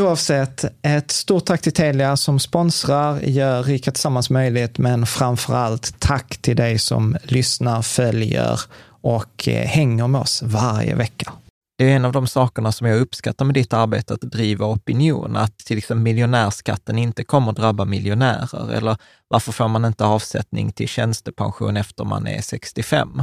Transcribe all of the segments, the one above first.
Oavsett, ett stort tack till Telia som sponsrar, gör Rika Tillsammans möjligt, men framför allt tack till dig som lyssnar, följer och eh, hänger med oss varje vecka. Det är en av de sakerna som jag uppskattar med ditt arbete, att driva opinion, att till exempel miljonärskatten inte kommer att drabba miljonärer, eller varför får man inte avsättning till tjänstepension efter man är 65?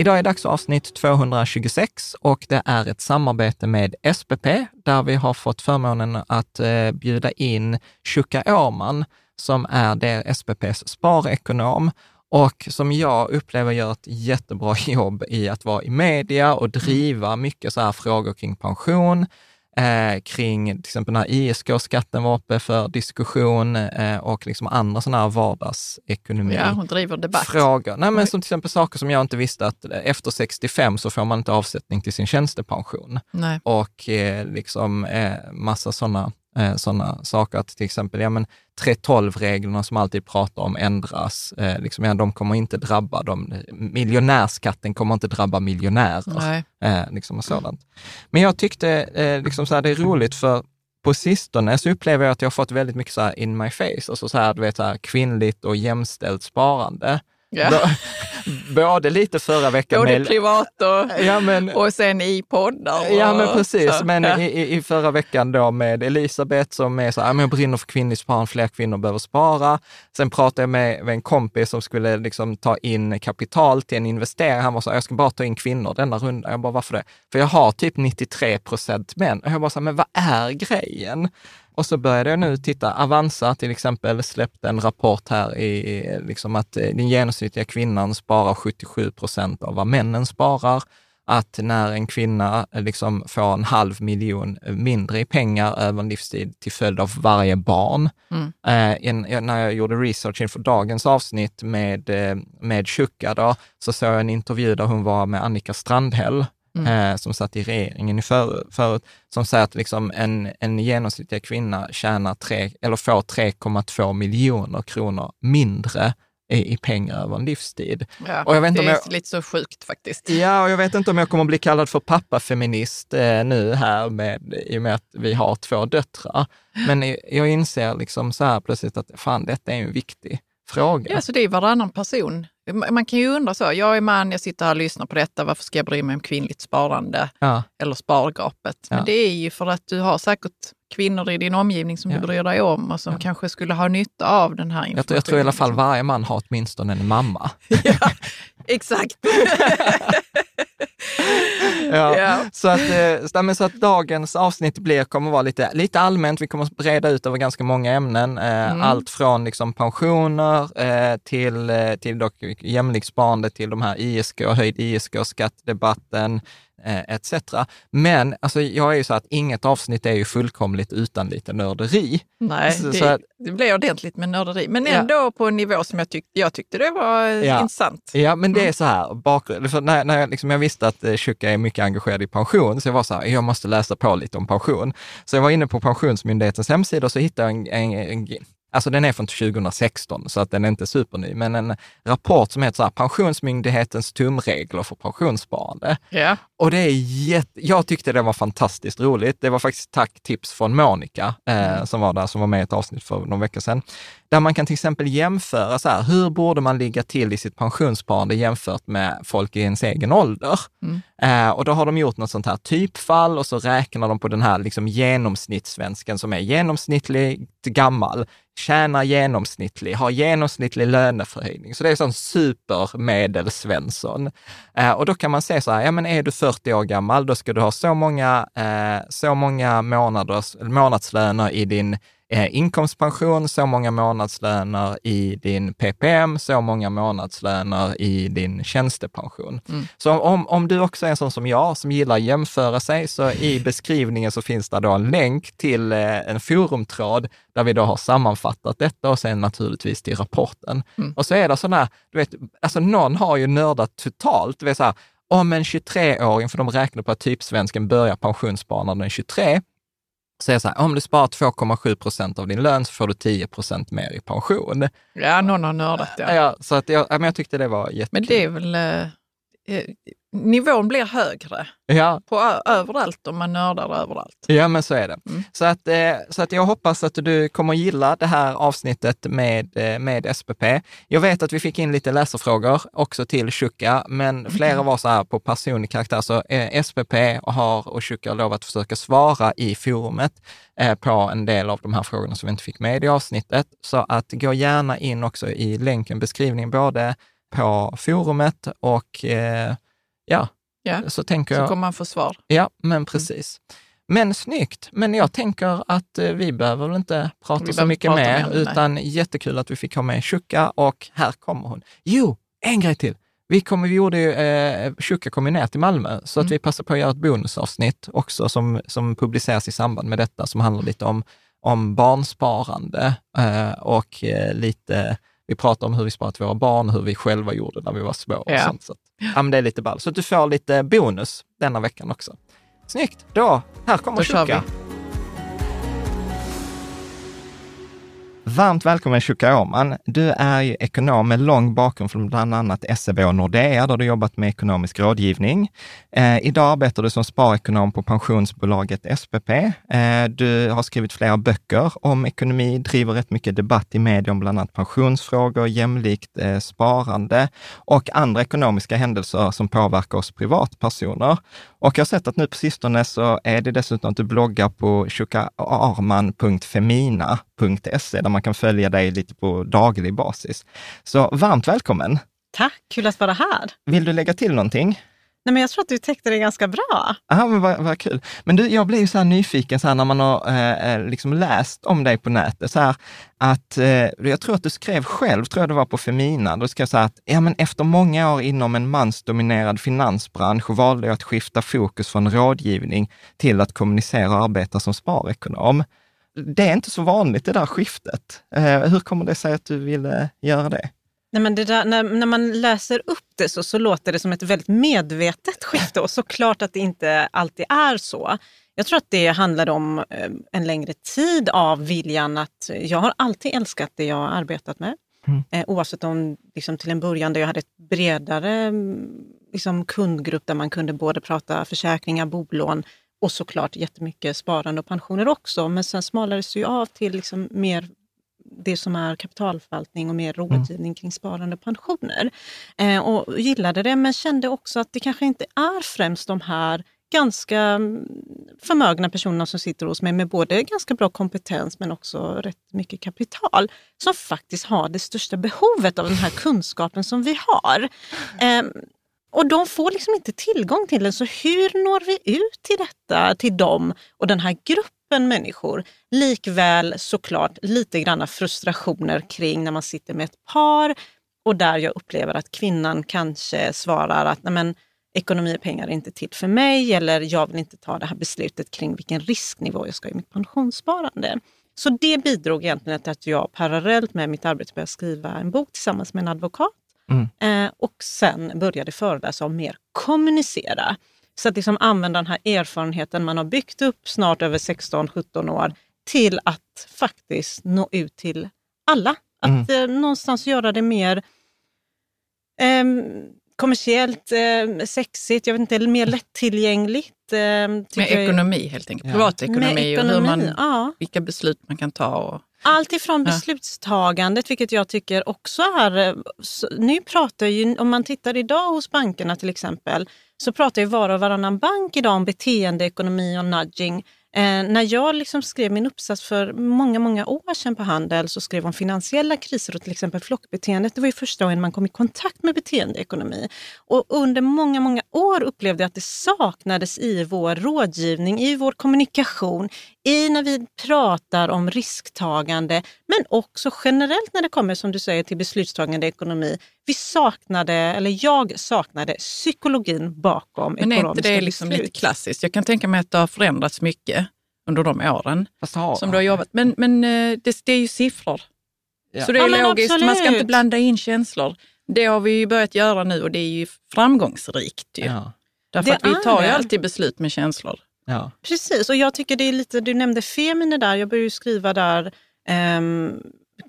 Idag är dags för avsnitt 226 och det är ett samarbete med SPP där vi har fått förmånen att eh, bjuda in Shukka Åman som är det SPPs sparekonom och som jag upplever gör ett jättebra jobb i att vara i media och driva mycket så här frågor kring pension, eh, kring till exempel när ISK-skatten var uppe för diskussion eh, och liksom andra sådana här vardagsekonomi. Ja, hon driver debatt. Frågor. Nej, men som till exempel saker som jag inte visste att efter 65 så får man inte avsättning till sin tjänstepension. Nej. Och eh, liksom eh, massa sådana eh, sådana saker. Att till exempel, ja men 3.12-reglerna som alltid pratar om ändras. Eh, liksom, ja, de kommer inte drabba dem. Miljonärskatten kommer inte drabba miljonärer. Nej. Eh, liksom och sådant. Men jag tyckte eh, liksom så här, det är roligt för på sistone så upplever jag att jag har fått väldigt mycket så här in my face, alltså så här, du vet, så här, kvinnligt och jämställt sparande. Ja. Både lite förra veckan Både med... privat och, Ja, men, och sen i poddar. och- Ja, men precis. så, men ja. i, i- förra veckan då med Elisabeth som är så här, "Ja, men jag brinner för kvinnligt sparande, fler kvinnor behöver spara. Sen pratade jag med, med en kompis som skulle liksom ta in kapital till en investering. Han var så här, jag ska bara ta in kvinnor denna runda. Jag bara, varför det? För jag har typ 93 procent män. Och jag bara så här, men vad är grejen? Och så började jag nu titta, Avanza till exempel släppte en rapport här i liksom att eh, den genomsnittliga kvinnan sparar 77 procent av vad männen sparar att när en kvinna eh, liksom får en halv miljon mindre i pengar över en livstid till följd av varje barn. Mm. Eh, en, när jag gjorde research inför dagens avsnitt med, eh, med Shuka då, så såg jag en intervju där hon var med Annika Strandhäll, mm. eh, som satt i regeringen för, förut, som säger att liksom en, en genomsnittlig kvinna tjänar tre, eller får 3,2 miljoner kronor mindre i, i pengar över en livstid. Ja, och jag vet det jag, är lite så sjukt faktiskt. Ja, och jag vet inte om jag kommer bli kallad för pappafeminist eh, nu här med, i och med att vi har två döttrar. Men jag inser liksom så här plötsligt att fan, detta är en viktig fråga. Ja, så det är varannan person. Man kan ju undra så, jag är man, jag sitter här och lyssnar på detta, varför ska jag bry mig om kvinnligt sparande ja. eller spargapet? Men ja. det är ju för att du har säkert kvinnor i din omgivning som ja. du bryr dig om och som kanske skulle ha nytta av den här informationen. Jag, jag tror i alla fall varje man har åtminstone en mamma. ja, exakt. ja, ja. Så, att, eh, så att dagens avsnitt blir, kommer vara lite, lite allmänt. Vi kommer att breda ut över ganska många ämnen. Eh, mm. Allt från liksom pensioner eh, till, till dock till de här ISK, höjd ISK, skattedebatten, Eh, etc. Men alltså, jag är ju så att inget avsnitt är ju fullkomligt utan lite nörderi. Nej, så, det, så att, det blir ordentligt med nörderi, men ändå ja. på en nivå som jag, tyck, jag tyckte det var ja. intressant. Ja, men det är mm. så här, bakgrund, för när, när jag, liksom, jag visste att eh, Shuka är mycket engagerad i pension, så jag var så här, jag måste läsa på lite om pension. Så jag var inne på Pensionsmyndighetens hemsida och så hittade jag en, en, en Alltså den är från 2016, så att den är inte superny, men en rapport som heter så här, Pensionsmyndighetens tumregler för pensionssparande. Ja. Och det är jätte, jag tyckte det var fantastiskt roligt. Det var faktiskt tack tips från Monica eh, mm. som var där, som var med i ett avsnitt för någon vecka sedan. Där man kan till exempel jämföra så här, hur borde man ligga till i sitt pensionssparande jämfört med folk i ens egen ålder? Mm. Eh, och då har de gjort något sånt här typfall och så räknar de på den här liksom genomsnittssvensken som är genomsnittligt gammal, tjänar genomsnittlig, har genomsnittlig löneförhöjning. Så det är sån supermedelsvensson. Eh, och då kan man säga så här, ja men är du 40 år gammal, då ska du ha så många, eh, så många månaders, månadslöner i din eh, inkomstpension, så många månadslöner i din PPM, så många månadslöner i din tjänstepension. Mm. Så om, om du också är en sån som jag, som gillar att jämföra sig, så i beskrivningen så finns det då en länk till eh, en forumtråd där vi då har sammanfattat detta och sen naturligtvis till rapporten. Mm. Och så är det sådana, du vet, alltså någon har ju nördat totalt, du vet så här, om en 23-åring, för de räknar på att typsvensken börjar pensionsspara när den är 23, säger så här, om du sparar 2,7 procent av din lön så får du 10 procent mer i pension. Ja, någon har nördat ja. ja så att jag, jag tyckte det var jättekul. Men det är väl, eh nivån blir högre ja. på överallt om man nördar överallt. Ja, men så är det. Mm. Så, att, eh, så att jag hoppas att du kommer gilla det här avsnittet med, eh, med SPP. Jag vet att vi fick in lite läsarfrågor också till Shuka, men flera var så här på personlig karaktär, så eh, SPP har och Shuka lovat att försöka svara i forumet på en del av de här frågorna som vi inte fick med i avsnittet. Så att gå gärna in också i länken, beskrivningen, både på forumet och ja, ja. så tänker jag... Så kommer man få svar. Ja, men precis. Mm. Men snyggt. Men jag tänker att eh, vi behöver väl inte prata vi så mycket mer, med utan nej. jättekul att vi fick ha med Shuka och här kommer hon. Jo, en grej till. Vi, kommer, vi gjorde ju, eh, kom ju ner till Malmö, så mm. att vi passar på att göra ett bonusavsnitt också som, som publiceras i samband med detta, som handlar lite om, om barnsparande eh, och eh, lite vi pratar om hur vi sparar till våra barn, hur vi själva gjorde när vi var små. Och sånt, så att, ja, men det är lite ball. Så att du får lite bonus denna veckan också. Snyggt! Då, här kommer Shuka. Varmt välkommen Shukka Åman. Du är ju ekonom med lång bakgrund från bland annat SEB och Nordea, där du jobbat med ekonomisk rådgivning. Eh, idag arbetar du som sparekonom på pensionsbolaget SPP. Eh, du har skrivit flera böcker om ekonomi, driver rätt mycket debatt i media om bland annat pensionsfrågor, jämlikt eh, sparande och andra ekonomiska händelser som påverkar oss privatpersoner. Och jag har sett att nu på sistone så är det dessutom att du bloggar på shukaarman.femina där man kan följa dig lite på daglig basis. Så varmt välkommen! Tack, kul att vara här. Vill du lägga till någonting? Nej, men jag tror att du täckte det ganska bra. Ja, men vad, vad kul. Men du, jag blir ju så här nyfiken så här, när man har eh, eh, liksom läst om dig på nätet, så här, att eh, jag tror att du skrev själv, tror jag det var på Femina, du skrev så här att ja, men efter många år inom en mansdominerad finansbransch valde jag att skifta fokus från rådgivning till att kommunicera och arbeta som sparekonom. Det är inte så vanligt det där skiftet. Eh, hur kommer det sig att du ville göra det? Nej, men där, när, när man läser upp det så, så låter det som ett väldigt medvetet skifte och såklart att det inte alltid är så. Jag tror att det handlar om eh, en längre tid av viljan att jag har alltid älskat det jag har arbetat med. Mm. Eh, oavsett om liksom, till en början där jag hade ett bredare mm, liksom, kundgrupp där man kunde både prata försäkringar, bolån och såklart jättemycket sparande och pensioner också. Men sen smalades det ju av till liksom mer det som är kapitalförvaltning och mer rådgivning mm. kring sparande och pensioner. Eh, och gillade det, men kände också att det kanske inte är främst de här ganska mm, förmögna personerna som sitter hos mig med både ganska bra kompetens men också rätt mycket kapital som faktiskt har det största behovet av den här kunskapen som vi har. Eh, och de får liksom inte tillgång till den, så hur når vi ut till detta, till dem och den här gruppen människor. Likväl såklart lite granna frustrationer kring när man sitter med ett par och där jag upplever att kvinnan kanske svarar att Nej, men, ekonomi och pengar är inte till för mig eller jag vill inte ta det här beslutet kring vilken risknivå jag ska ha i mitt pensionssparande. Så det bidrog egentligen till att jag parallellt med mitt arbete började skriva en bok tillsammans med en advokat. Mm. Eh, och sen började föreläsa om mer kommunicera. Så att liksom använda den här erfarenheten man har byggt upp snart över 16-17 år till att faktiskt nå ut till alla. Att mm. eh, någonstans göra det mer eh, kommersiellt, eh, sexigt, jag vet inte, mer lättillgängligt. Eh, med ekonomi helt enkelt, ja. privatekonomi och hur man, ja. vilka beslut man kan ta. Och... Allt ifrån ja. beslutstagandet, vilket jag tycker också är... Eh, nu pratar ju, om man tittar idag hos bankerna till exempel, så pratar ju var och varannan bank idag om beteendeekonomi och nudging. Eh, när jag liksom skrev min uppsats för många, många år sedan på Handel så skrev om finansiella kriser och till exempel flockbeteendet. Det var ju första gången man kom i kontakt med beteendeekonomi. Och under många, många år upplevde jag att det saknades i vår rådgivning, i vår kommunikation, i när vi pratar om risktagande, men också generellt när det kommer som du säger till beslutstagande ekonomi. Vi saknade, eller jag saknade psykologin bakom men ekonomiska beslut. Men är inte det liksom lite klassiskt? Jag kan tänka mig att det har förändrats mycket under de åren som du har jobbat. Men, men eh, det, det är ju siffror. Ja. Så det är ja, logiskt, man ska inte blanda in känslor. Det har vi ju börjat göra nu och det är ju framgångsrikt. Ju. Ja. Därför det att vi tar ju alltid beslut med känslor. Ja. Precis, och jag tycker det är lite, du nämnde Femine där, jag började skriva där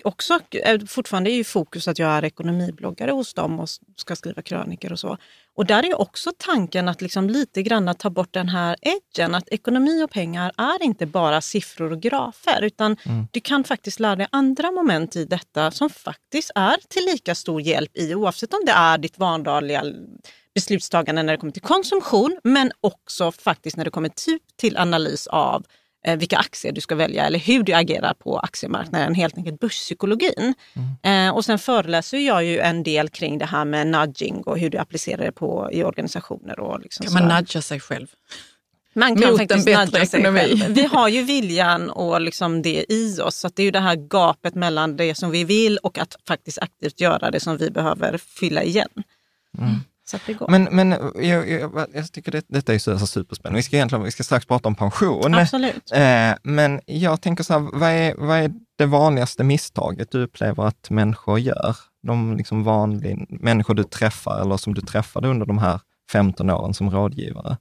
också, eh, fortfarande är ju fokus att jag är ekonomibloggare hos dem och ska skriva kröniker och så. Och där är också tanken att liksom lite grann ta bort den här edgen, att ekonomi och pengar är inte bara siffror och grafer, utan mm. du kan faktiskt lära dig andra moment i detta som faktiskt är till lika stor hjälp i, oavsett om det är ditt vardagliga beslutstagande när det kommer till konsumtion, men också faktiskt när det kommer typ till analys av eh, vilka aktier du ska välja eller hur du agerar på aktiemarknaden, helt enkelt börspsykologin. Mm. Eh, och sen föreläser jag ju en del kring det här med nudging och hur du applicerar det på, i organisationer. Och liksom kan man nudga sig själv? Man kan Mot faktiskt nudga sig själv. Vi har ju viljan och liksom det i oss. Så det är ju det här gapet mellan det som vi vill och att faktiskt aktivt göra det som vi behöver fylla igen. Mm. Men, men jag, jag, jag tycker det, detta är så, superspännande. Vi ska, egentligen, vi ska strax prata om pension. Absolut. Eh, men jag tänker så här, vad är, vad är det vanligaste misstaget du upplever att människor gör? De liksom vanliga människor du träffar eller som du träffade under de här 15 åren som rådgivare?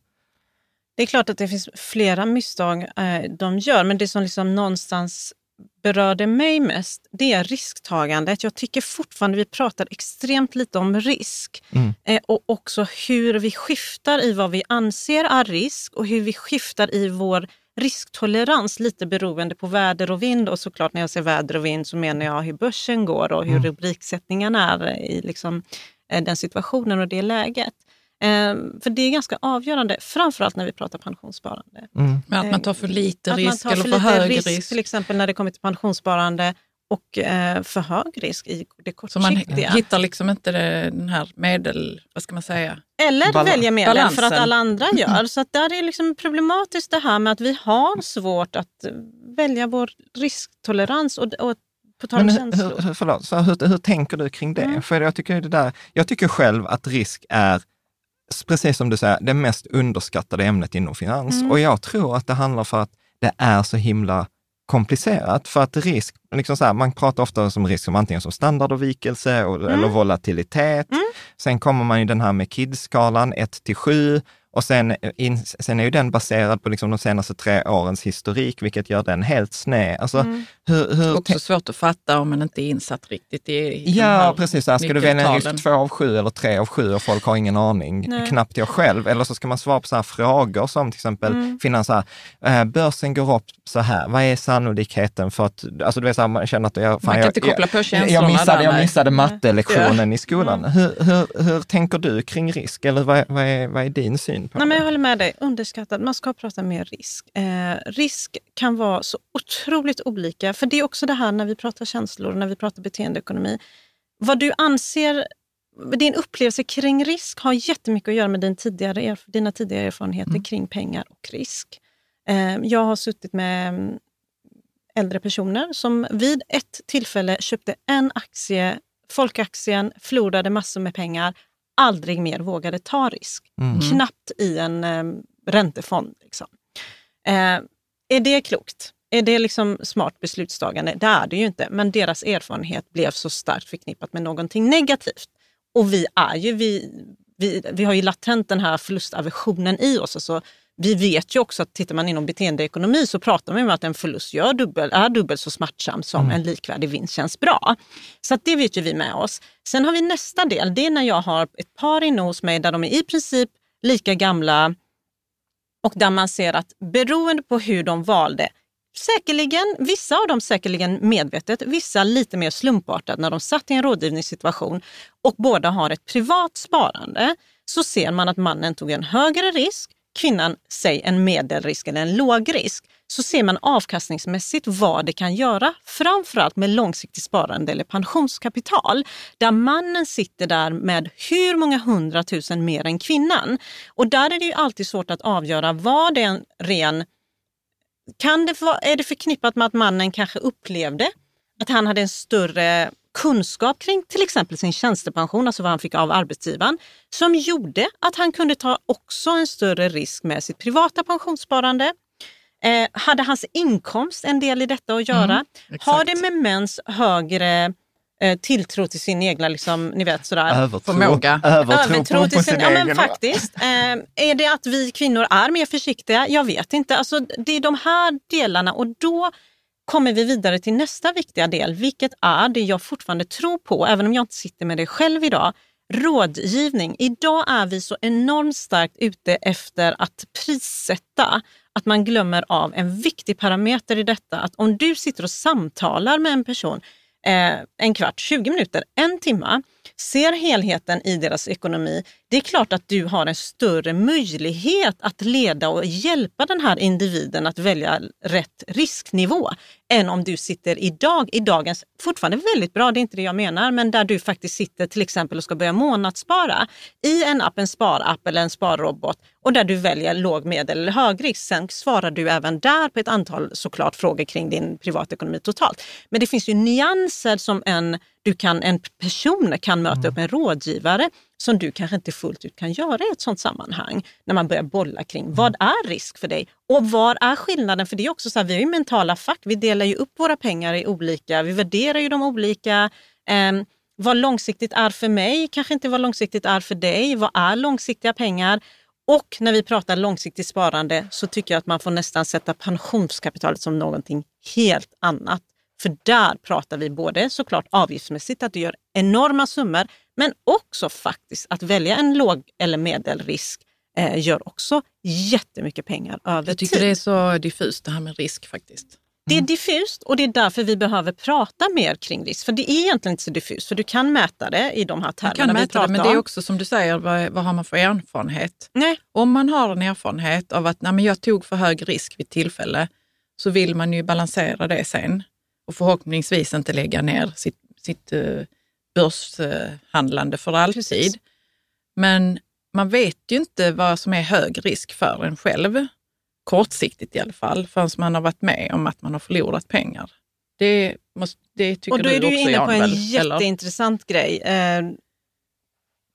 Det är klart att det finns flera misstag eh, de gör, men det som liksom någonstans berörde mig mest, det är risktagandet. Jag tycker fortfarande vi pratar extremt lite om risk. Mm. Eh, och också hur vi skiftar i vad vi anser är risk och hur vi skiftar i vår risktolerans lite beroende på väder och vind. Och såklart när jag säger väder och vind så menar jag hur börsen går och hur mm. rubriksättningen är i liksom, eh, den situationen och det läget. Eh, för det är ganska avgörande, framförallt när vi pratar pensionssparande. Mm. att man tar för lite risk eller för, för hög risk, risk. Till exempel när det kommer till pensionssparande och eh, för hög risk i det kortsiktiga. Så man hittar liksom inte den här medel, vad ska man säga? Eller Bal väljer medel balansen. för att alla andra gör. Så att där är liksom problematiskt det här med att vi har svårt att välja vår risktolerans och, och på tal hur, förlåt, så hur, hur tänker du kring det? Mm. För jag tycker, det där, jag tycker själv att risk är precis som du säger, det mest underskattade ämnet inom finans. Mm. Och jag tror att det handlar för att det är så himla komplicerat. För att risk, liksom så här, man pratar ofta om risk som antingen som standardavvikelse och, mm. eller volatilitet. Mm. Sen kommer man i den här med KID-skalan 1 till 7 och sen, in, sen är ju den baserad på liksom de senaste tre årens historik, vilket gör den helt sned. Alltså, mm. hur, hur, Också svårt att fatta om man inte är insatt riktigt i, i Ja, precis. Här, ska du välja just två av sju eller tre av sju och folk har ingen aning? Nej. Knappt jag själv. Eller så ska man svara på så frågor som till exempel mm. finna så här, eh, börsen går upp så här, vad är sannolikheten för att, alltså du vet så här, man känner att jag... Fan, jag, känslorna jag missade, jag missade mattelektionen ja. i skolan. Mm. Hur, hur, hur tänker du kring risk? Eller vad, vad, är, vad är din syn på Nej, Men jag håller med dig, underskattad. Man ska prata mer risk. Eh, risk kan vara så otroligt olika. För det är också det här när vi pratar känslor, när vi pratar beteendeekonomi. Vad du anser, din upplevelse kring risk har jättemycket att göra med din tidigare, dina tidigare erfarenheter mm. kring pengar och risk. Eh, jag har suttit med mm, äldre personer som vid ett tillfälle köpte en aktie, folkaktien, förlorade massor med pengar, aldrig mer vågade ta risk. Mm. Knappt i en eh, räntefond. Liksom. Eh, är det klokt? Är det liksom smart beslutstagande? Det är det ju inte, men deras erfarenhet blev så starkt förknippat med någonting negativt. Och vi är ju, vi, vi, vi har ju latent den här förlustaversionen i oss. Alltså, vi vet ju också att tittar man inom beteendeekonomi så pratar man om att en förlust gör dubbel, är dubbelt så smärtsam som mm. en likvärdig vinst känns bra. Så det vet ju vi med oss. Sen har vi nästa del, det är när jag har ett par inne hos mig där de är i princip lika gamla och där man ser att beroende på hur de valde, säkerligen, vissa av dem säkerligen medvetet, vissa lite mer slumpartat när de satt i en rådgivningssituation och båda har ett privat sparande, så ser man att mannen tog en högre risk kvinnan, säg en medelrisk eller en låg risk, så ser man avkastningsmässigt vad det kan göra, framförallt med långsiktigt sparande eller pensionskapital, där mannen sitter där med hur många hundratusen mer än kvinnan. Och där är det ju alltid svårt att avgöra vad det är en ren kan det, är det förknippat med att mannen kanske upplevde att han hade en större kunskap kring till exempel sin tjänstepension, alltså vad han fick av arbetsgivaren, som gjorde att han kunde ta också en större risk med sitt privata pensionssparande. Eh, hade hans inkomst en del i detta att göra? Mm, Har det med mäns högre eh, tilltro till sin egna, liksom, ni vet sådär. Övertro. Förmåga. Övertro, Övertro till sin, ja, men faktiskt. Eh, är det att vi kvinnor är mer försiktiga? Jag vet inte. Alltså, det är de här delarna och då kommer vi vidare till nästa viktiga del, vilket är det jag fortfarande tror på, även om jag inte sitter med det själv idag. Rådgivning. Idag är vi så enormt starkt ute efter att prissätta att man glömmer av en viktig parameter i detta. Att om du sitter och samtalar med en person eh, en kvart, 20 minuter, en timme, ser helheten i deras ekonomi, det är klart att du har en större möjlighet att leda och hjälpa den här individen att välja rätt risknivå än om du sitter idag, i dagens, fortfarande väldigt bra, det är inte det jag menar, men där du faktiskt sitter till exempel och ska börja månadsspara i en app, en sparapp eller en sparrobot och där du väljer låg, medel eller hög risk. Sen svarar du även där på ett antal såklart frågor kring din privatekonomi totalt. Men det finns ju nyanser som en, du kan, en person kan möta mm. upp en rådgivare som du kanske inte fullt ut kan göra i ett sådant sammanhang. När man börjar bolla kring mm. vad är risk för dig och vad är skillnaden? För det är också så här, vi har ju mentala fack, vi delar ju upp våra pengar i olika, vi värderar ju dem olika. Um, vad långsiktigt är för mig kanske inte vad långsiktigt är för dig. Vad är långsiktiga pengar? Och när vi pratar långsiktigt sparande så tycker jag att man får nästan sätta pensionskapitalet som någonting helt annat. För där pratar vi både såklart avgiftsmässigt att du gör enorma summor, men också faktiskt att välja en låg eller medelrisk eh, gör också jättemycket pengar över tid. Jag tycker tid. det är så diffust det här med risk faktiskt. Det är mm. diffust och det är därför vi behöver prata mer kring risk. För det är egentligen inte så diffust, för du kan mäta det i de här termerna vi pratar det, Men det är också som du säger, vad, vad har man för erfarenhet? Nej. Om man har en erfarenhet av att nej, men jag tog för hög risk vid tillfälle, så vill man ju balansera det sen. och förhoppningsvis inte lägga ner sitt, sitt uh, börshandlande för alltid. Precis. Men man vet ju inte vad som är hög risk för en själv, kortsiktigt i alla fall, förrän man har varit med om att man har förlorat pengar. Det, måste, det tycker Och då är du, du också, inne på en väl, jätteintressant eller? grej. Eh,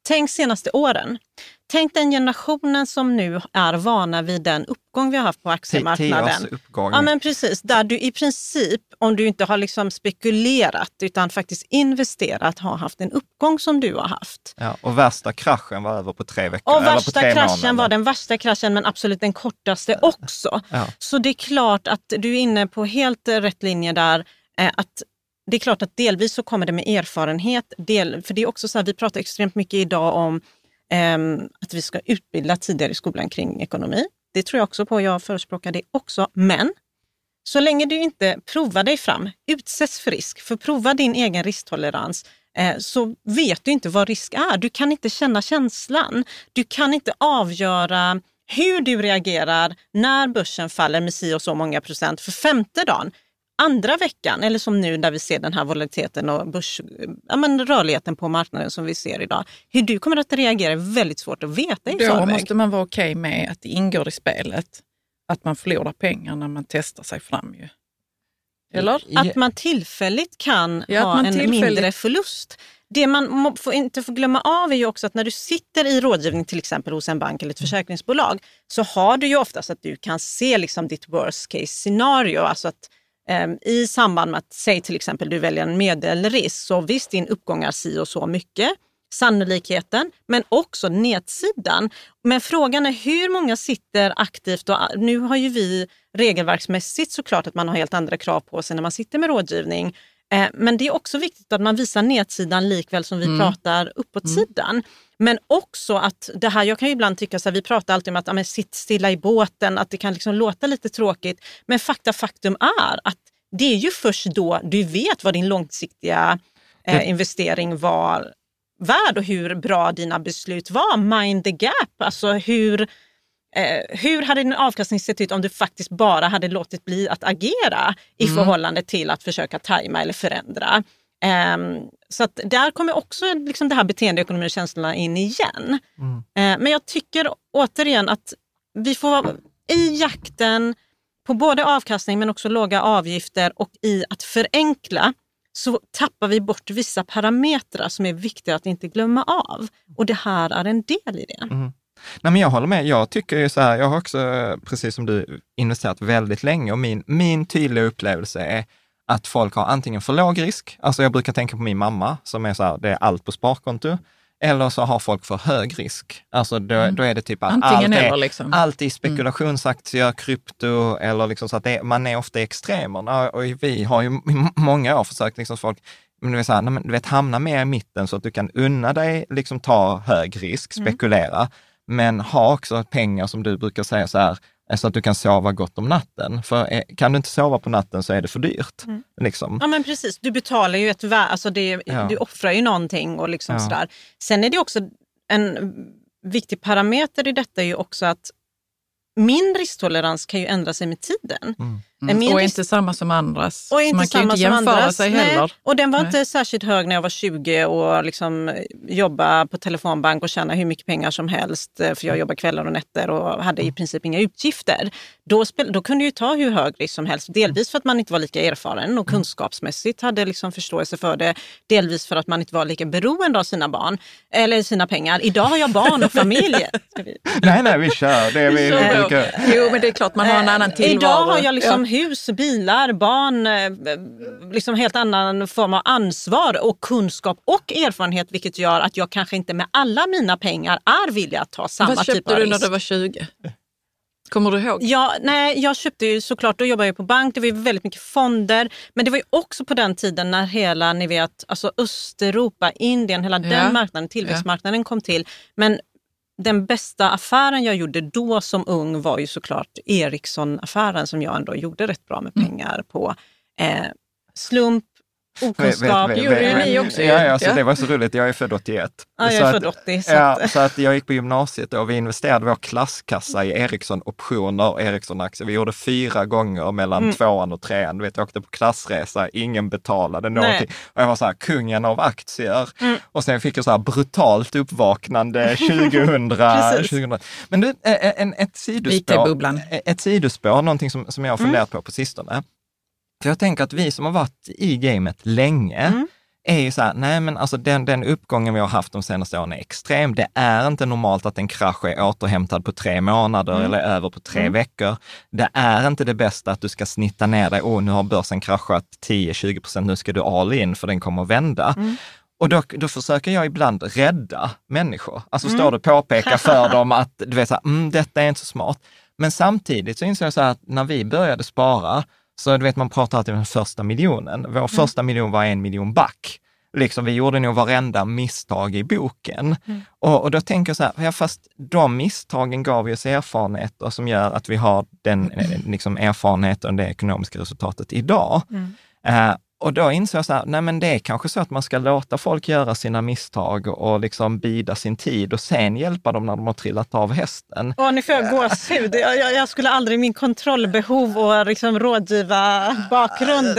tänk senaste åren. Tänk den generationen som nu är vana vid den uppgång vi har haft på aktiemarknaden. uppgång. Ja men precis, där du i princip, om du inte har liksom spekulerat utan faktiskt investerat, har haft en uppgång som du har haft. Ja, och värsta kraschen var över på tre veckor. Och värsta tre kraschen månader. var den värsta kraschen men absolut den kortaste också. Ja. Så det är klart att du är inne på helt rätt linje där. Eh, att det är klart att delvis så kommer det med erfarenhet. Del, för det är också så här, vi pratar extremt mycket idag om Ehm, att vi ska utbilda tidigare i skolan kring ekonomi. Det tror jag också på, jag förespråkar det också. Men så länge du inte provar dig fram, utsätts för risk, för prova din egen risktolerans, eh, så vet du inte vad risk är. Du kan inte känna känslan. Du kan inte avgöra hur du reagerar när börsen faller med si och så många procent för femte dagen andra veckan, eller som nu där vi ser den här volatiliteten och börs, ja, men rörligheten på marknaden som vi ser idag. Hur du kommer att reagera är väldigt svårt att veta i Då förväg. måste man vara okej okay med att det ingår i spelet att man förlorar pengar när man testar sig fram. Ju. Eller? Att man tillfälligt kan ja, ha en tillfälligt... mindre förlust. Det man får inte får glömma av är ju också att när du sitter i rådgivning till exempel hos en bank eller ett försäkringsbolag så har du ju oftast att du kan se liksom ditt worst case scenario. Alltså att Ehm, i samband med att, säg till exempel du väljer en medelrisk, så visst din uppgång är si och så mycket, sannolikheten, men också nedsidan. Men frågan är hur många sitter aktivt och nu har ju vi regelverksmässigt såklart att man har helt andra krav på sig när man sitter med rådgivning. Eh, men det är också viktigt att man visar nedsidan likväl som vi mm. pratar uppåtsidan. Mm. Men också att det här, jag kan ju ibland tycka så här, vi pratar alltid om att ja, sitt stilla i båten, att det kan liksom låta lite tråkigt. Men fakta faktum är att det är ju först då du vet vad din långsiktiga eh, investering var värd och hur bra dina beslut var. Mind the gap, alltså hur, eh, hur hade din avkastning sett ut om du faktiskt bara hade låtit bli att agera i mm. förhållande till att försöka tajma eller förändra. Um, så att där kommer också liksom det här beteendeekonomi och känslorna in igen. Mm. Uh, men jag tycker återigen att vi får i jakten på både avkastning men också låga avgifter och i att förenkla så tappar vi bort vissa parametrar som är viktiga att inte glömma av. Och det här är en del i det. Mm. Nej, men jag håller med. Jag tycker ju så här, jag har också, precis som du, investerat väldigt länge och min, min tydliga upplevelse är att folk har antingen för låg risk, alltså jag brukar tänka på min mamma som är så här, det är allt på sparkonto, eller så har folk för hög risk. Alltså då, mm. då är det typ att allt är, liksom. allt är spekulationsaktier, mm. krypto eller liksom så att det, man är ofta i extremerna. Och vi har ju i många år försökt liksom folk, men du, vet, så här, du vet, hamna mer i mitten så att du kan unna dig liksom ta hög risk, mm. spekulera, mm. Men ha också pengar som du brukar säga så här, så att du kan sova gott om natten. För eh, kan du inte sova på natten så är det för dyrt. Mm. Liksom. Ja men precis, du betalar ju ett värde, alltså det, ja. du offrar ju någonting och liksom ja. sådär. Sen är det också en viktig parameter i detta är ju också att min risktolerans kan ju ändra sig med tiden. Mm. Mm. och inte samma som andras. Och inte man kan ju inte jämföra andras. sig heller. Nej. Och den var Nej. inte särskilt hög när jag var 20 och liksom jobba på telefonbank och tjäna hur mycket pengar som helst. Eh, för jag jobbar kvällar och nätter och hade i princip inga utgifter. Då, spel, då kunde jag ta hur hög risk som helst. Delvis för att man inte var lika erfaren och kunskapsmässigt hade liksom förståelse för det. Delvis för att man inte var lika beroende av sina barn eller sina pengar. Idag har jag barn och familj. nej, nej, vi kör. Det är vi. Jo, men det är klart man har en annan tillvaro. Idag har jag liksom hus, bilar, barn, eh, liksom helt annan form av ansvar och kunskap och erfarenhet vilket gör att jag kanske inte med alla mina pengar är villig att ta samma typ av risk. Vad köpte du när du var 20? Kommer du ihåg? Ja, nej, jag köpte ju såklart, då jobbade jag på bank, det var ju väldigt mycket fonder. Men det var ju också på den tiden när hela, ni vet, alltså Östeuropa, Indien, hela ja. den marknaden, tillväxtmarknaden ja. kom till. Men den bästa affären jag gjorde då som ung var ju såklart Ericsson-affären som jag ändå gjorde rätt bra med mm. pengar på. Eh, slump, okunskap. Gjorde ju ni också. Ja, ja, så det var så roligt. Jag är född 81. Ja, jag är född 80. Så ja, att... så att jag gick på gymnasiet och vi investerade vår klasskassa i Ericsson optioner och Ericsson aktier. Vi gjorde fyra gånger mellan mm. tvåan och trean. Du vet, jag åkte på klassresa, ingen betalade någonting. Och jag var så här, kungen av aktier. Mm. Och sen fick jag så här brutalt uppvaknande 2000. 2000. Men du, en, ett sidospår, ett sidospår, någonting som, som jag har funderat mm. på på sistone. För jag tänker att vi som har varit i gamet länge, mm. är ju så här, nej men alltså den, den uppgången vi har haft de senaste åren är extrem. Det är inte normalt att en krasch är återhämtad på tre månader mm. eller över på tre mm. veckor. Det är inte det bästa att du ska snitta ner dig, åh nu har börsen kraschat 10-20 procent, nu ska du all in för den kommer att vända. Mm. Och då, då försöker jag ibland rädda människor. Alltså mm. står du och påpekar för dem att du vet, så här, mm, detta är inte så smart. Men samtidigt så inser jag så här att när vi började spara, så du vet, man pratar alltid om den första miljonen. Vår mm. första miljon var en miljon back. Liksom, vi gjorde nog varenda misstag i boken. Mm. Och, och, då tänker jag så här, ja, fast de misstagen gav oss erfarenheter som gör att vi har den liksom, erfarenheten och det ekonomiska resultatet idag. Mm. Uh, och då insåg jag så här, nej men det är kanske så att man ska låta folk göra sina misstag och liksom bida sin tid och sen hjälpa dem när de har trillat av hästen. Åh, nu får jag gåshud. Jag, jag, jag skulle aldrig, min kontrollbehov och liksom rådgiva bakgrund,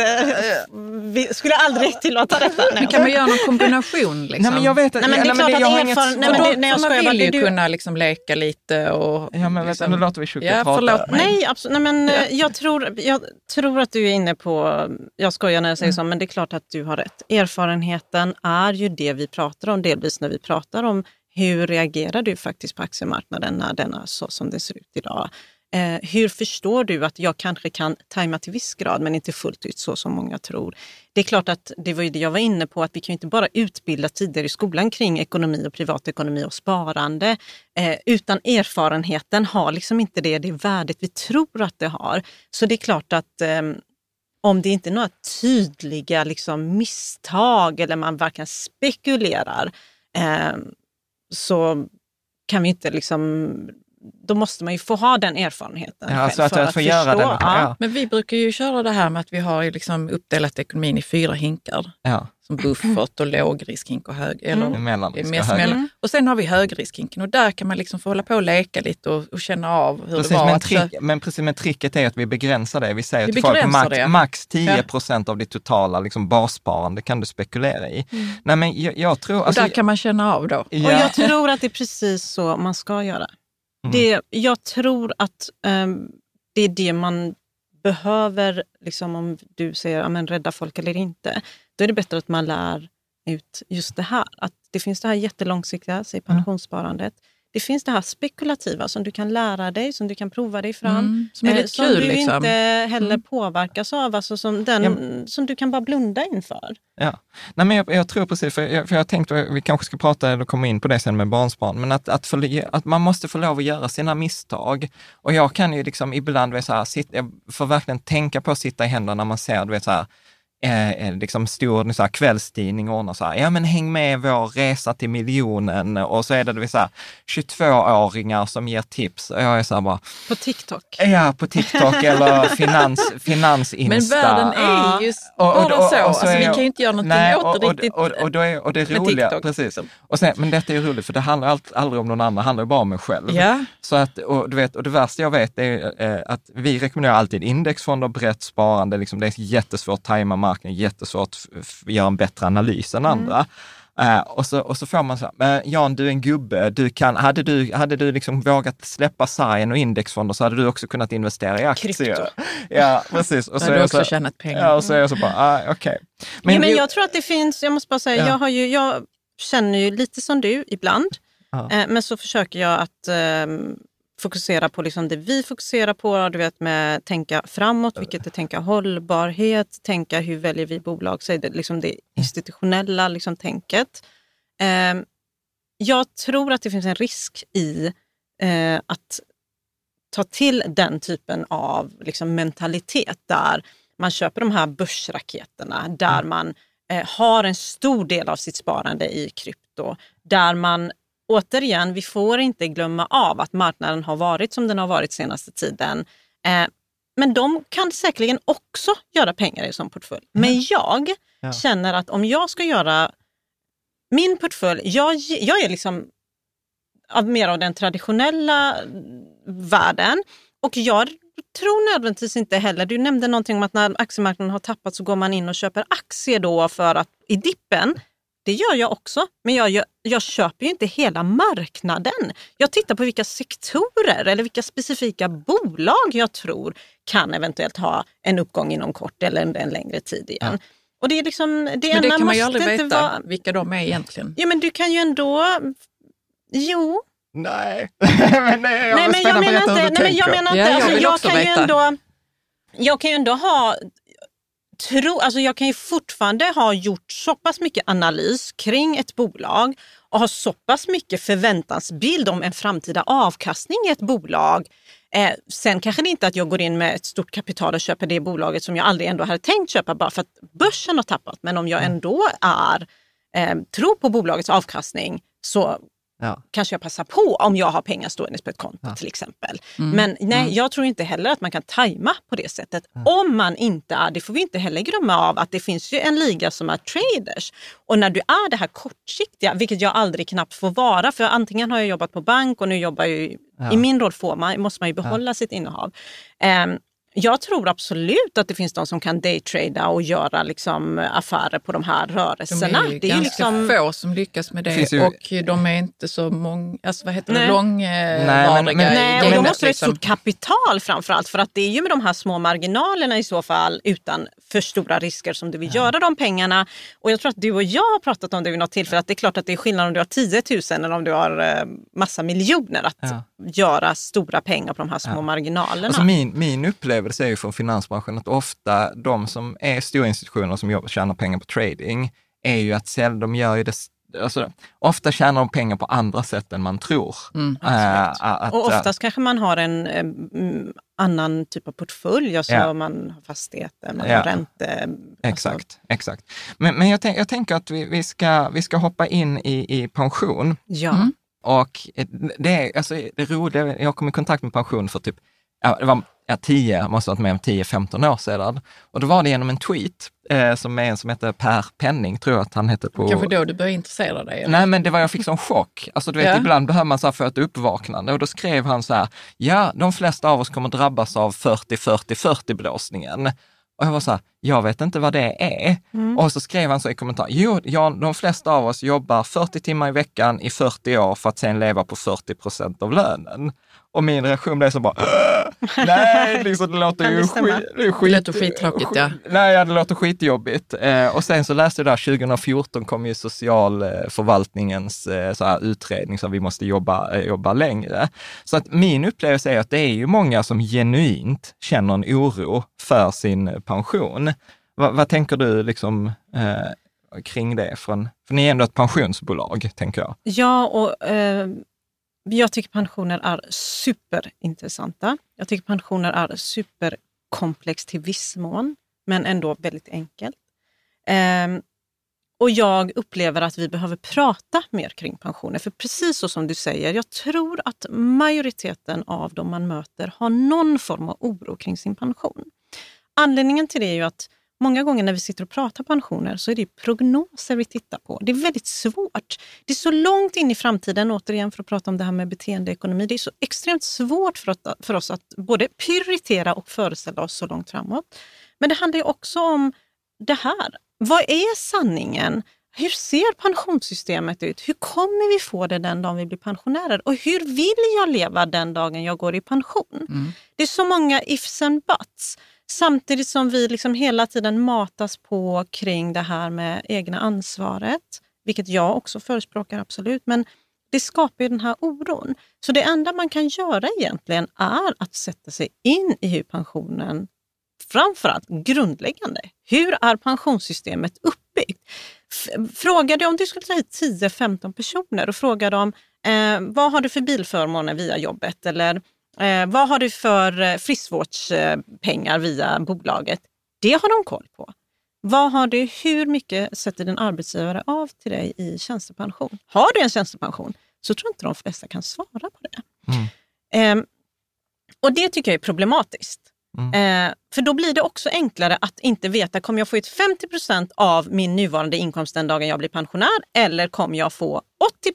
vi skulle aldrig tillåta detta. Men kan man göra någon kombination? Liksom? Nej, men jag vet nej, men det är klart att erfaren... Nej, men det, nej, jag man vill ju du... kunna liksom leka lite och... Ja, men liksom... nu låter vi Shuko ja, prata. Nej, absolut. Nej, men ja. jag, tror, jag tror att du är inne på, jag skojar när jag säger säger så, men det är klart att du har rätt. Erfarenheten är ju det vi pratar om delvis när vi pratar om hur reagerar du faktiskt på aktiemarknaden när den är så som det ser ut idag? Eh, hur förstår du att jag kanske kan tajma till viss grad men inte fullt ut så som många tror? Det är klart att det var ju det jag var inne på, att vi kan inte bara utbilda tidigare i skolan kring ekonomi och privatekonomi och sparande, eh, utan erfarenheten har liksom inte det, det värdet vi tror att det har. Så det är klart att eh, om det inte är några tydliga liksom, misstag eller man varken spekulerar eh, så kan vi inte liksom då måste man ju få ha den erfarenheten. Ja, alltså att, för att, att få göra den. Ja. Men vi brukar ju köra det här med att vi har liksom uppdelat ekonomin i fyra hinkar. Ja som buffert och lågriskhink och hög... Eller, mm. Mellanrisk och hög. Mm. Och sen har vi högriskhinken och där kan man liksom få hålla på och leka lite och, och känna av hur precis, det var. Men, trick, men precis, men tricket är att vi begränsar det. Vi säger vi till folk max, max 10 procent ja. av ditt totala liksom, bassparande kan du spekulera i. Mm. Nej, men jag, jag tror, och alltså, där kan man känna av då. Ja. Och jag tror att det är precis så man ska göra. Mm. Det, jag tror att um, det är det man behöver, liksom, om du säger ja, men rädda folk eller inte, då är det bättre att man lär ut just det här. Att det finns det här jättelångsiktiga, säg pensionssparandet. Mm. Det finns det här spekulativa som du kan lära dig, som du kan prova dig fram. Mm, som, är eh, som kul, du liksom. inte heller mm. påverkas av, alltså som, den, ja. som du kan bara blunda inför. Ja, Nej, men jag, jag tror precis, för jag, för jag tänkte, vi kanske ska prata eller komma in på det sen med barnsbarn, men att, att, för, att man måste få lov att göra sina misstag. Och jag kan ju liksom ibland, så här, sitta, jag får verkligen tänka på att sitta i händerna när man ser, du vet så här, eh, eh, liksom stor så här, kvällstidning ordnar så här, ja men häng med vår resa till miljonen och så är det, det så här, 22-åringar som ger tips och jag är så här bara... På TikTok? Ja, på TikTok eller finans, finansinsta. Men världen är ju bara och, och, och, så, så alltså, vi kan ju inte göra någonting nej, åt det riktigt. Och, och, är, och det är roliga, TikTok, precis. Och sen, men detta är roligt för det handlar allt, aldrig om någon annan, det handlar bara om mig själv. Ja. Så att, och, du vet, och det värsta jag vet är eh, att vi rekommenderar alltid indexfonder, brett sparande, liksom, det är jättesvårt att tajma marknaden, jättesvårt att göra en bättre analys än mm. andra. Uh, och, så, och så får man så här, Jan du är en gubbe, du kan, hade du, hade du liksom vågat släppa sargen och indexfonder så hade du också kunnat investera i aktier. Krypto. Ja, precis. Och så har du också så, tjänat pengar. Ja, och så är jag så bara, ah, okej. Okay. Men, ja, men jag tror att det finns, jag måste bara säga, ja. jag, har ju, jag känner ju lite som du ibland, uh. men så försöker jag att um, fokusera på liksom det vi fokuserar på, du vet med tänka framåt, vilket är tänka hållbarhet, tänka hur väljer vi bolag, så är det liksom det institutionella liksom tänket. Eh, jag tror att det finns en risk i eh, att ta till den typen av liksom, mentalitet där man köper de här börsraketerna, där mm. man eh, har en stor del av sitt sparande i krypto, där man återigen, vi får inte glömma av att marknaden har varit som den har varit senaste tiden. Eh, men de kan säkerligen också göra pengar i sån portfölj. Men jag ja. känner att om jag ska göra min portfölj, jag, jag är liksom av mer av den traditionella världen och jag tror nödvändigtvis inte heller, du nämnde någonting om att när aktiemarknaden har tappat så går man in och köper aktier då för att i dippen. Det gör jag också, men jag, jag, jag, köper ju inte hela marknaden. Jag tittar på vilka sektorer eller vilka specifika bolag jag tror kan eventuellt ha en uppgång inom kort eller en, en längre tid igen. Ja. Och det, är liksom, det men det kan man ju aldrig veta vara... vilka de är egentligen. Ja, men du kan ju ändå... Jo. Nej, men nej, jag nej, men jag menar inte, nej, men jag menar inte, ja, jag, alltså, jag kan veta. ju ändå, jag kan ju ändå ha tro, alltså jag kan ju fortfarande ha gjort så pass mycket analys kring ett bolag och ha så pass mycket förväntansbild om en framtida avkastning i ett bolag. Eh, sen kanske det inte är att jag går in med ett stort kapital och köper det bolaget som jag aldrig ändå hade tänkt köpa bara för att börsen har tappat. Men om jag mm. ändå är, eh, tror på bolagets avkastning så Ja. Kanske jag passar på om jag har pengar stående på ett konto ja. till exempel. Mm. Men nej, mm. jag tror inte heller att man kan tajma på det sättet. Mm. Om man inte är, det får vi inte heller glömma av, att det finns ju en liga som är traders. Och när du är det här kortsiktiga, vilket jag aldrig knappt får vara, för antingen har jag jobbat på bank och nu jobbar jag ja. i min roll får man, måste man ju behålla sitt innehav. Um, jag tror absolut att det finns de som kan daytrada och göra liksom affärer på de här rörelserna. De är, det är ganska liksom... få som lyckas med det ju... och de är inte så många, alltså vad heter det, långvariga. Nej, nej, de måste ha ett stort kapital framförallt för att det är ju med de här små marginalerna i så fall utan för stora risker som du vill ja. göra de pengarna. Och jag tror att du och jag har pratat om det vid något tillfälle att det är klart att det är skillnad om du har 10 000 eller om du har eh, massa miljoner att ja. Göra stora pengar på de här små ja. marginalerna. Alltså min, min upplevelse är ju från finansbranschen att ofta de som är stora institutioner som jobbar, tjänar pengar på trading är ju att sälj, de gör ju det Alltså, ofta tjänar de pengar på andra sätt än man tror. Mm, äh, att, och oftast äh, kanske man har en äh, annan typ av portfölj, alltså ja. man har fastigheter, man ja. har ränte. Alltså. Exakt, exakt. Men, men jag, tänk, jag tänker att vi, vi, ska, vi ska hoppa in i, i pension. Ja. Mm. Och det är alltså, det roliga, jag kom i kontakt med pension för typ, det var ja, 10, måste ha varit med om 10-15 år sedan. Och då var det genom en tweet eh, som är en som heter Per Penning, tror jag att han hette på... Kanske då du började intressera dig? Eller? Nej, men det var jag fick sån chock. Alltså du vet, ja. ibland behöver man så här få ett uppvaknande och då skrev han så här, ja, de flesta av oss kommer drabbas av 40-40-40 blåsningen. Och jag var så här, jag vet inte vad det är. Mm. Och så skrev han så i kommentar, jo, ja, de flesta av oss jobbar 40 timmar i veckan i 40 år för att sen leva på 40 procent av lönen. Och min reaktion blev så bara, nej, liksom, det låter ju skit, det skit, det låter skittråkigt. Ja. Nej, ja, det låter skitjobbigt. Eh, och sen så läste jag där, 2014 kom ju socialförvaltningens eh, så här, utredning så vi måste jobba, eh, jobba längre. Så att min upplevelse är att det är ju många som genuint känner en oro för sin pension. Va, vad tänker du liksom, eh, kring det? Från, för ni är ändå ett pensionsbolag, tänker jag. Ja, och eh, jag tycker pensioner är superintressanta. Jag tycker pensioner är superkomplext till viss mån, men ändå väldigt enkelt. Um, och jag upplever att vi behöver prata mer kring pensioner. För precis så som du säger, jag tror att majoriteten av de man möter har någon form av oro kring sin pension. Anledningen till det är ju att Många gånger när vi sitter och pratar pensioner så är det prognoser vi tittar på. Det är väldigt svårt. Det är så långt in i framtiden, återigen för att prata om det här med beteendeekonomi. Det är så extremt svårt för, att, för oss att både prioritera och föreställa oss så långt framåt. Men det handlar också om det här. Vad är sanningen? Hur ser pensionssystemet ut? Hur kommer vi få det den dagen vi blir pensionärer? Och hur vill jag leva den dagen jag går i pension? Mm. Det är så många ifs and buts. Samtidigt som vi liksom hela tiden matas på kring det här med egna ansvaret, vilket jag också förespråkar absolut, men det skapar ju den här oron. Så det enda man kan göra egentligen är att sätta sig in i hur pensionen, framförallt grundläggande, hur är pensionssystemet uppbyggt? Fråga dig om du skulle ta hit 10-15 personer och fråga dem eh, vad har du för bilförmåner via jobbet eller Eh, vad har du för eh, friskvårdspengar via bolaget? Det har de koll på. Vad har du, hur mycket sätter din arbetsgivare av till dig i tjänstepension? Har du en tjänstepension så tror inte de flesta kan svara på det. Mm. Eh, och det tycker jag är problematiskt. Mm. Eh, för då blir det också enklare att inte veta, kommer jag få ut 50% av min nuvarande inkomst den dagen jag blir pensionär eller kommer jag få 80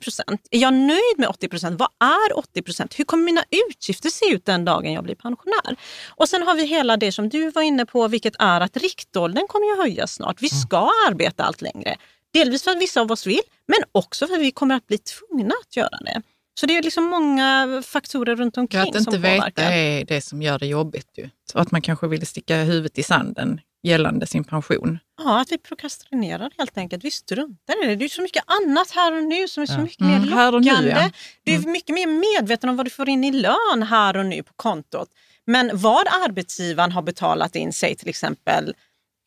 Är jag nöjd med 80% Vad är 80% Hur kommer mina utgifter se ut den dagen jag blir pensionär? Och sen har vi hela det som du var inne på, vilket är att riktåldern kommer ju höjas snart. Vi mm. ska mm. arbeta allt längre. Delvis för att vissa av oss vill, men också för att vi kommer att bli tvungna att göra det. Så det är liksom många faktorer runt omkring som påverkar. Att inte veta är det som gör det jobbigt. Ju. Så att man kanske vill sticka huvudet i sanden gällande sin pension. Ja, att vi prokrastinerar helt enkelt. Vi struntar i det. Det är så mycket annat här och nu som är så mycket mm, mer lockande. Nu, ja. Du är mm. mycket mer medveten om vad du får in i lön här och nu på kontot. Men vad arbetsgivaren har betalat in, sig till exempel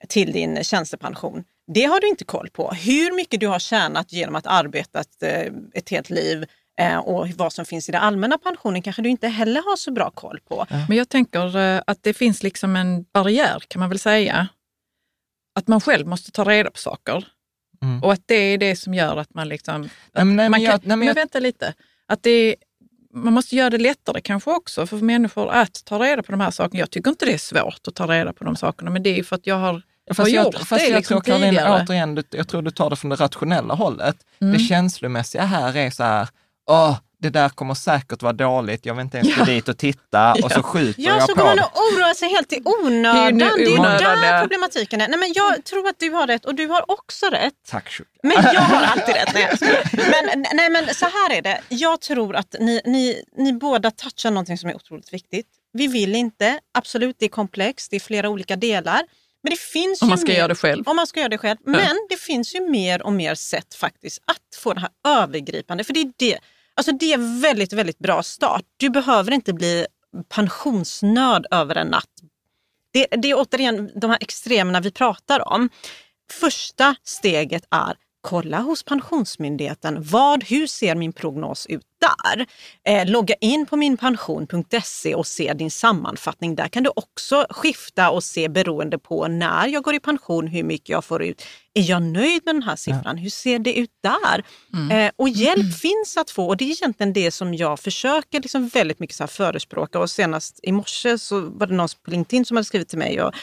till din tjänstepension, det har du inte koll på. Hur mycket du har tjänat genom att arbeta ett, eh, helt liv och vad som finns i den allmänna pensionen kanske du inte heller har så bra koll på. Men jag tänker eh, att det finns liksom en barriär kan man väl säga. Att man själv måste ta reda på saker. Mm. Och att det är det som gör att man liksom... Nej, men, nej, man kan, jag, nej, men, jag, men vänta lite. Att det man måste göra det lättare kanske också för människor att ta reda på de här sakerna. Jag tycker inte det är svårt att ta reda på de sakerna, men det är för att jag har Fast jag, fast jag liksom tror, Karolina, återigen, jag tror du tar det från det rationella hållet. Mm. Det känslomässiga här är så här, åh, det där kommer säkert vara dåligt, jag vill inte ens gå dit och titta och så skjuter ja, jag så på. Ja, så kommer man oroa sig helt i onödan. Det är ju där problematiken är. Nej, men jag tror att du har rätt och du har också rätt. Tack Shukla. Men jag har alltid rätt. Nej, men, nej, men så här är det. Jag tror att ni, ni, ni båda touchar någonting som är otroligt viktigt. Vi vill inte, absolut det är komplext, det är flera olika delar. Men det finns om man ska mer, göra det själv. Om man ska göra det själv. Ja. Men det finns ju mer och mer sätt faktiskt att få det här övergripande. För det är det, alltså det är väldigt, väldigt bra start. Du behöver inte bli pensionsnörd över en natt. Det, det är återigen de här extremerna vi pratar om. Första steget är kolla hos Pensionsmyndigheten. Vad, hur ser min prognos ut där? Eh, logga in på minpension.se och se din sammanfattning. Där kan du också skifta och se beroende på när jag går i pension, hur mycket jag får ut. Är jag nöjd med den här siffran? Ja. Hur ser det ut där? Mm. Eh, och hjälp mm. finns att få och det är egentligen det som jag försöker liksom väldigt mycket så här förespråka. Och senast i morse så var det någon på LinkedIn som hade skrivit till mig och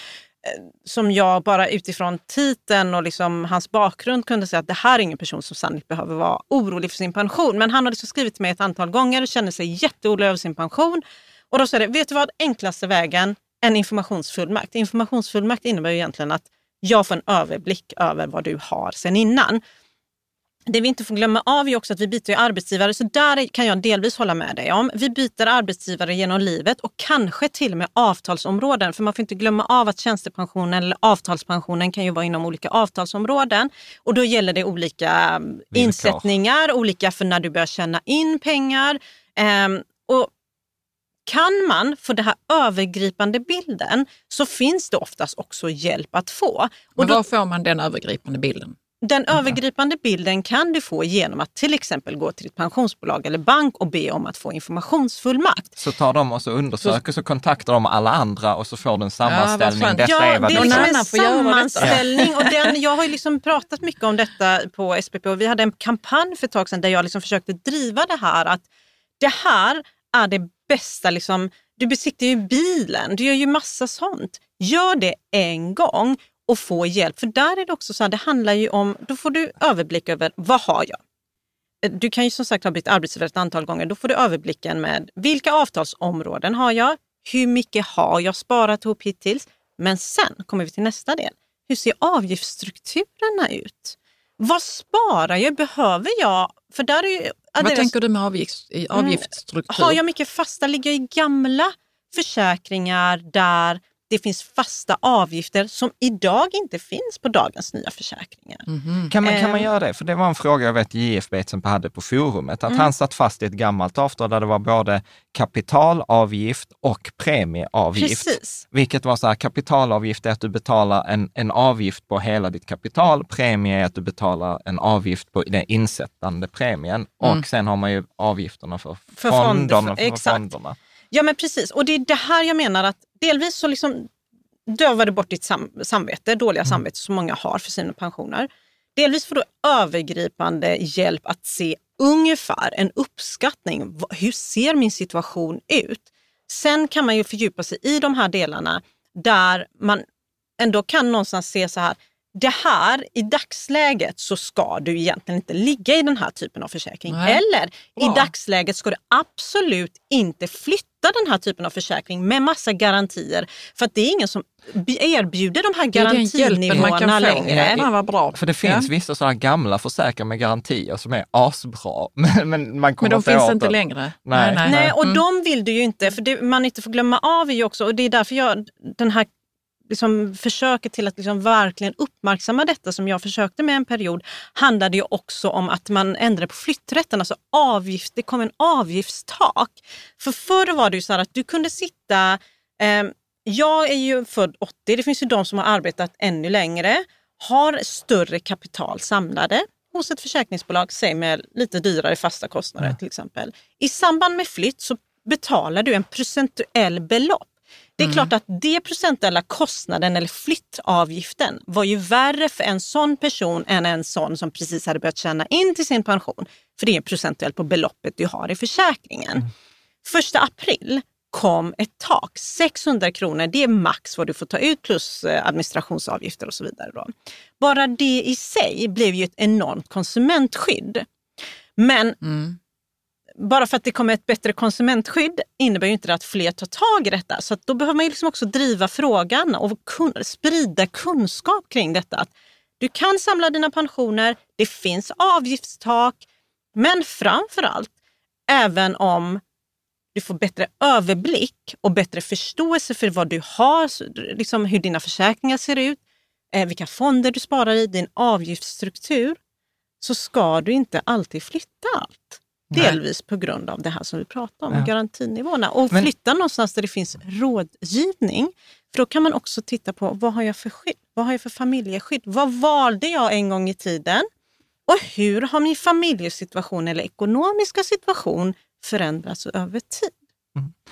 som jag bara utifrån titeln och liksom hans bakgrund kunde säga att det här är ingen person som sannolikt behöver vara orolig för sin pension. Men han har liksom skrivit till mig ett antal gånger och känner sig jätteorolig över sin pension. Och då sa det, vet du vad, enklaste vägen, en informationsfullmakt. Informationsfullmakt innebär ju egentligen att jag får en överblick över vad du har sen innan. Det vi inte får glömma av är också att vi byter arbetsgivare, så där kan jag delvis hålla med dig om. Vi byter arbetsgivare genom livet och kanske till och med avtalsområden. För man får inte glömma av att tjänstepensionen eller avtalspensionen kan ju vara inom olika avtalsområden. Och då gäller det olika Villkor. insättningar, olika för när du börjar tjäna in pengar. Um, och kan man få den här övergripande bilden så finns det oftast också hjälp att få. Och Men var då, får man den övergripande bilden? Den mm. övergripande bilden kan du få genom att till exempel gå till ditt pensionsbolag eller bank och be om att få informationsfullmakt. Så tar de och så undersöker, så, så kontaktar de alla andra och så får du en sammanställning. Ja, detta ja, är vad det är liksom en sammanställning. Och den, jag har ju liksom pratat mycket om detta på SPP och vi hade en kampanj för ett tag sedan där jag liksom försökte driva det här att det här är det bästa, liksom, du besiktar ju bilen, du gör ju massa sånt. Gör det en gång och få hjälp. För där är det också så här, det handlar ju om, då får du överblick över vad har jag? Du kan ju som sagt ha bytt arbetsgivare ett antal gånger. Då får du överblicken med vilka avtalsområden har jag? Hur mycket har jag sparat ihop hittills? Men sen kommer vi till nästa del. Hur ser avgiftsstrukturerna ut? Vad sparar jag? Behöver jag? För där är ju, Vad tänker du med avgifts, mm. avgiftsstruktur? Mm, har jag mycket fasta? Ligger jag i gamla försäkringar där det finns fasta avgifter som idag inte finns på dagens nya försäkringar. Mm. Kan, man, kan man ehm. göra det? För det var en fråga jag vet JF Betsen hade på forumet, att mm. han satt fast i ett gammalt avtal där det var både kapitalavgift och premieavgift. Precis. Vilket var så här, kapitalavgift är att du betalar en, en avgift på hela ditt kapital, premie är att du betalar en avgift på den insättande premien mm. och sen har man ju avgifterna för, för fonderna. Fond, för, för fonderna. Ja men precis, och det är det här jag menar att delvis så liksom dövar du bort ditt sam samvete, dåliga mm. samvete som många har för sina pensioner. Delvis får du övergripande hjälp att se ungefär en uppskattning. Hur ser min situation ut? Sen kan man ju fördjupa sig i de här delarna där man ändå kan någonstans se så här, det här, i dagsläget så ska du egentligen inte ligga i den här typen av försäkring. Nej. Eller Bra. i dagsläget ska du absolut inte flytta den här typen av försäkring med massa garantier. För att det är ingen som erbjuder de här garantinivåerna längre. Ja, var bra. För det finns ja. vissa sådana gamla försäkringar med garantier som är asbra. Men, men, man men de finns inte längre. Nej, nej, nej. och mm. de vill du ju inte, för det man inte får glömma av är ju också, och det är därför jag, den här liksom försöker till att liksom verkligen uppmärksamma detta som jag försökte med en period handlade ju också om att man ändrade på flytträtten. Alltså avgift, det kom en avgiftstak. För förr var det ju så att du kunde sitta, eh, jag är ju född 80, det finns ju de som har arbetat ännu längre, har större kapital samlade hos ett försäkringsbolag, säg med lite dyrare fasta kostnader ja. till exempel. I samband med flytt så betalar du en procentuell belopp det är mm. klart att det procentuella kostnaden eller flyttavgiften var ju värre för en sån person än en sån som precis hade börjat tjäna in till sin pension. För det är procentuellt på beloppet du har i försäkringen. Mm. Första april kom ett tak, 600 kronor, det är max vad du får ta ut plus eh, administrationsavgifter och så vidare. Då. Bara det i sig blev ju ett enormt konsumentskydd. Men mm bara för att det kommer ett bättre konsumentskydd innebär ju inte det att fler tar tag i detta. Så då behöver man ju liksom också driva frågan och kun sprida kunskap kring detta. Att du kan samla dina pensioner, det finns avgiftstak, men framför allt, även om du får bättre överblick och bättre förståelse för vad du har, liksom hur dina försäkringar ser ut, eh, vilka fonder du sparar i, din avgiftsstruktur, så ska du inte alltid flytta allt. Delvis på grund av det här som vi pratar om, ja. garantinivåerna. Och Men, flytta någonstans där det finns rådgivning. För då kan man också titta på vad har jag för skydd? Vad har jag för familjeskydd? Vad valde jag en gång i tiden? Och hur har min familjesituation eller ekonomiska situation förändrats över tid?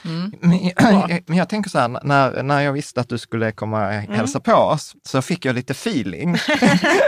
Mm. Men, jag, men, jag, tänker så här, när, när jag visste att du skulle komma mm. hälsa på oss, så fick jag lite feeling.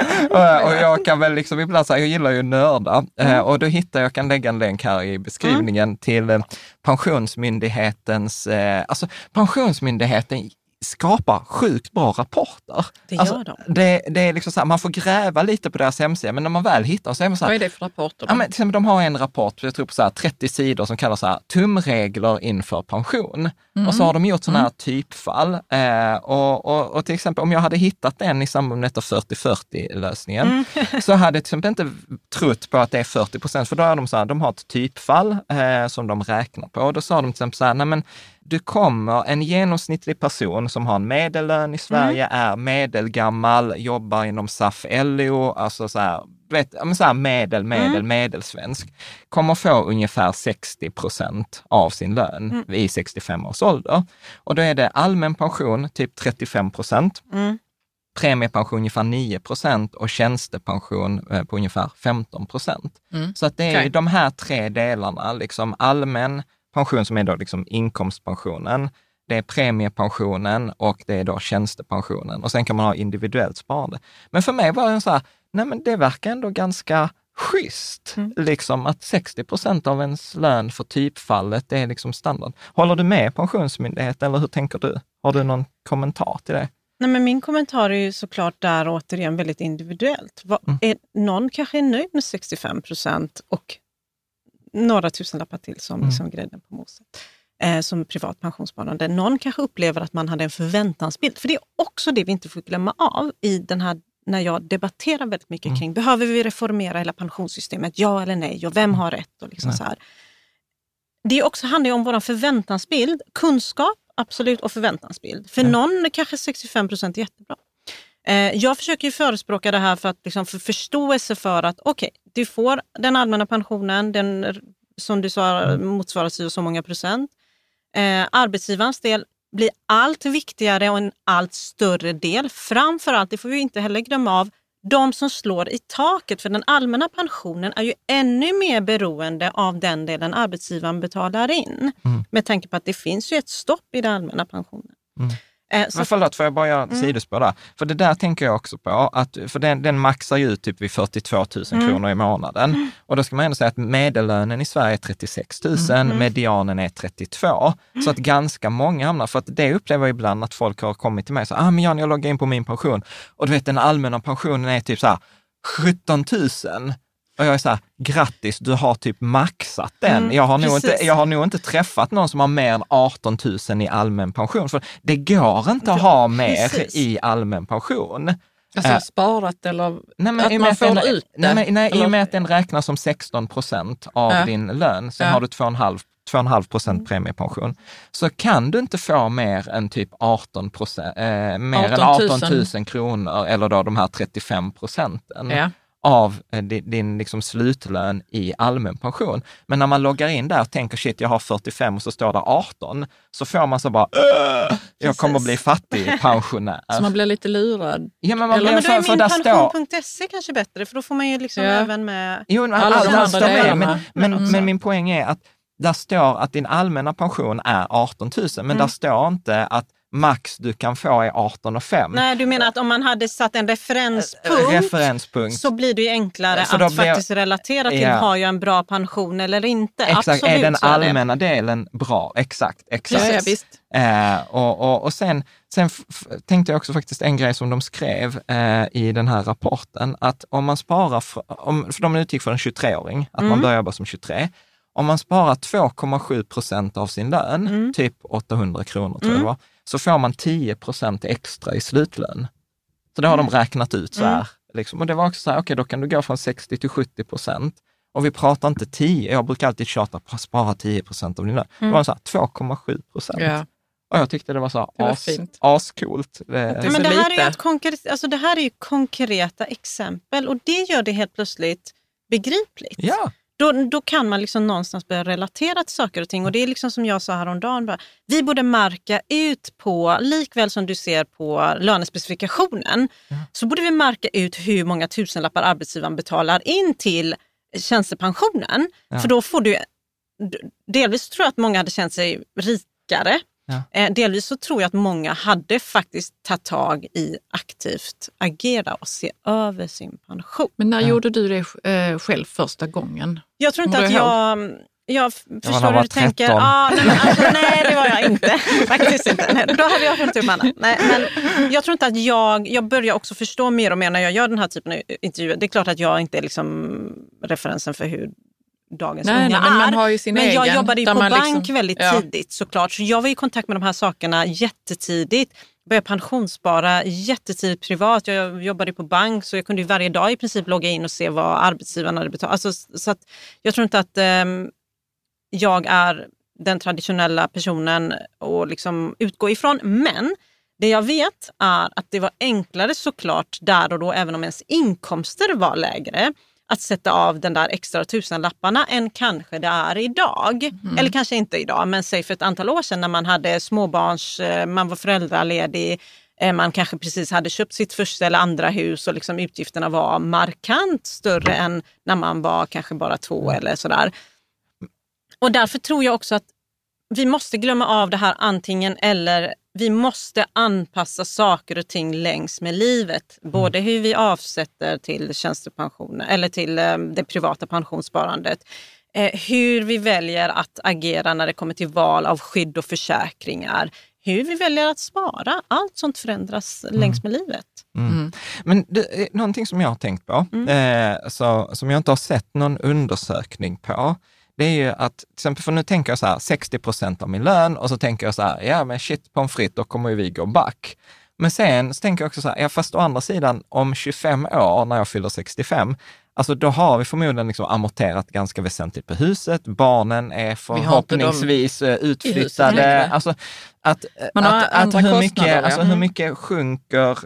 och, och, jag kan väl liksom ibland säga, jag gillar ju nörda, mm. och då hittar jag, kan lägga en länk här i beskrivningen mm. till eh, Pensionsmyndighetens, eh, alltså Pensionsmyndigheten skapar sjukt bra rapporter. Det gör alltså, de. Det, det, är liksom så här, man får gräva lite på deras hemsida, men när man väl hittar så är man så här, Vad är det för rapporter? Ja, men, till exempel, de har en rapport, jag tror på så här 30 sidor, som kallas så här, tumregler inför pension. Mm. Och så har de gjort sådana här mm. typfall. Eh, och, och, och, till exempel om jag hade hittat den i samband med detta 40-40-lösningen, mm. så hade jag till exempel inte trott på att det är 40 procent, för då är de så här, de har ett typfall eh, som de räknar på. Då sa de till exempel så här, nej men du kommer, en genomsnittlig person som har en medellön i Sverige, mm. är medelgammal, jobbar inom SAF LO, alltså så här, vet, så här medel, medel, mm. medelsvensk, kommer få ungefär 60 procent av sin lön mm. i 65 års ålder. Och då är det allmän pension, typ 35 procent. Mm. Premiepension ungefär 9 procent och tjänstepension eh, på ungefär 15 procent. Mm. Så att det är okay. de här tre delarna, liksom allmän pension som är då liksom inkomstpensionen, det är premiepensionen och det är då tjänstepensionen. Och sen kan man ha individuellt sparande. Men för mig var det så här, nej men det verkar ändå ganska schysst, mm. liksom att 60 procent av ens lön för typfallet, det är liksom standard. Håller du med Pensionsmyndigheten eller hur tänker du? Har du någon kommentar till det? Nej, men min kommentar är ju såklart där återigen väldigt individuellt. Vad, mm. är, någon kanske är nöjd med 65 procent och några tusenlappar till som mm. liksom grädden på moset eh, som privat pensionssparande. Någon kanske upplever att man hade en förväntansbild. För det är också det vi inte får glömma av i den här när jag debatterar väldigt mycket mm. kring, behöver vi reformera hela pensionssystemet? Ja eller nej? Och vem mm. har rätt? Och liksom så här. Det också handlar om vår förväntansbild. Kunskap, absolut, och förväntansbild. För ja. någon kanske 65 procent är jättebra. Eh, jag försöker ju förespråka det här för att liksom för förståelse för att okej, okay, du får den allmänna pensionen, den som du sa motsvarar så, så många procent. Eh, arbetsgivarens del blir allt viktigare och en allt större del. Framförallt, det får vi inte heller glömma av, de som slår i taket. För den allmänna pensionen är ju ännu mer beroende av den delen arbetsgivaren betalar in. Mm. Med tanke på att det finns ju ett stopp i den allmänna pensionen. Mm. Eh, så... Men förlåt, får jag bara göra ett mm. sidospår där? För det där tänker jag också på, att, för den, den maxar ju ut typ vid 42 000 mm. kronor i månaden. Mm. Och då ska man ändå säga att medellönen i Sverige är 36 000, mm. mm. medianen är 32. Så att ganska många hamnar, för att det upplever jag ibland att folk har kommit till mig och sagt, ah men Jan, jag loggar in på min pension och du vet den allmänna pensionen är typ så här 17 000. Och jag är så här, grattis, du har typ maxat den. Mm, jag, har nog inte, jag har nog inte träffat någon som har mer än 18 000 i allmän pension. För det går inte att ha mer precis. i allmän pension. Alltså äh, sparat eller nej, att man får den, ut det? Nej, nej i och med att den räknas som 16 procent av ja. din lön, sen ja. har du 2,5 procent mm. premiepension, så kan du inte få mer än typ 18 procent, eh, mer 18 än 18 000 kronor eller då de här 35 procenten. Ja av eh, din liksom slutlön i allmän pension. Men när man loggar in där och tänker shit, jag har 45 och så står det 18, så får man så bara, jag kommer att bli fattigpensionär. Så man blir lite lurad? Ja, men man Eller, blir, men då är minpension.se kanske bättre, för då får man ju liksom ja. även med... Jo, alla allt, allt står med, men, men, mm. men min poäng är att där står att din allmänna pension är 18 000, men mm. där står inte att max du kan få är 18 och 5. Nej, du menar att om man hade satt en referenspunkt, referenspunkt. så blir det ju enklare så att faktiskt jag, relatera till, ja. har jag en bra pension eller inte? Exakt, Absolut, är den allmänna delen bra? Exakt, exakt. Ja, ja, visst. Eh, och, och, och sen, sen tänkte jag också faktiskt en grej som de skrev eh, i den här rapporten, att om man sparar, för, om, för de utgick för en 23-åring, att mm. man börjar jobba som 23, om man sparar 2,7 procent av sin lön, mm. typ 800 kronor tror jag mm. var, så får man 10 procent extra i slutlön. Så det har mm. de räknat ut så här. Mm. Liksom. Och det var också så här, okej, okay, då kan du gå från 60 till 70 procent. Och vi pratar inte 10, jag brukar alltid tjata spara 10 procent av din lön. Mm. Det var så 2,7 procent. Ja. Och jag tyckte det var så det var as, ascoolt. Det, det, men det, här är ett konkret, alltså det här är ju konkreta exempel och det gör det helt plötsligt begripligt. Ja. Då, då kan man liksom någonstans börja relatera till saker och ting. Och det är liksom som jag sa häromdagen, bara, vi borde marka ut på, likväl som du ser på lönespecifikationen, ja. så borde vi marka ut hur många tusenlappar arbetsgivaren betalar in till tjänstepensionen. Ja. För då får du, delvis tror jag att många hade känt sig rikare Ja. Eh, delvis så tror jag att många hade faktiskt tagit tag i aktivt agera och se över sin pension. Men när ja. gjorde du det eh, själv första gången? Jag tror inte att jag... Jag förstår hur du tänker. Ah, nej, men, alltså, nej, det var jag inte. Faktiskt inte. Nej, då hade jag hållit handen. Nej, men jag tror inte att jag... Jag börjar också förstå mer och mer när jag gör den här typen av intervjuer. Det är klart att jag inte är liksom referensen för hur dagens nej, unga nej, men man har ju sin men egen, jag jobbade ju på bank liksom, väldigt ja. tidigt såklart. Så jag var i kontakt med de här sakerna jättetidigt. Började pensionsspara jättetidigt privat. Jag jobbade på bank så jag kunde varje dag i princip logga in och se vad arbetsgivaren hade betalat. Alltså, så jag tror inte att um, jag är den traditionella personen att liksom utgå ifrån. Men det jag vet är att det var enklare såklart där och då, även om ens inkomster var lägre att sätta av den där extra tusenlapparna än kanske det är idag. Mm. Eller kanske inte idag, men säg för ett antal år sedan när man hade småbarns, eh, man var föräldraledig, eh, man kanske precis hade köpt sitt första eller andra hus och liksom utgifterna var markant större än när man var kanske bara två eller sådär. Och därför tror jag också att vi måste glömma av det här antingen eller vi måste anpassa saker och ting längs med livet. Mm. Både hur vi avsätter till tjänstepensioner eller till eh, det privata pensionssparandet. Eh, hur vi väljer att agera när det kommer till val av skydd och försäkringar. Hur vi väljer att spara. Allt sånt förändras mm. längs med livet. Mm. mm. Men det, någonting som jag har tänkt på, mm. eh, så, som jag inte har sett någon undersökning på, det är ju att, till exempel, för nu tänker jag så här, 60 procent av min lön och så tänker jag så här, ja men shit pommes frites, då kommer ju vi gå back. Men sen så tänker jag också så här, ja fast å andra sidan om 25 år när jag fyller 65, alltså då har vi förmodligen liksom amorterat ganska väsentligt på huset, barnen är förhoppningsvis eh, utflyttade. Alltså, att, Man har att, att hur, mycket, alltså, hur mycket sjunker,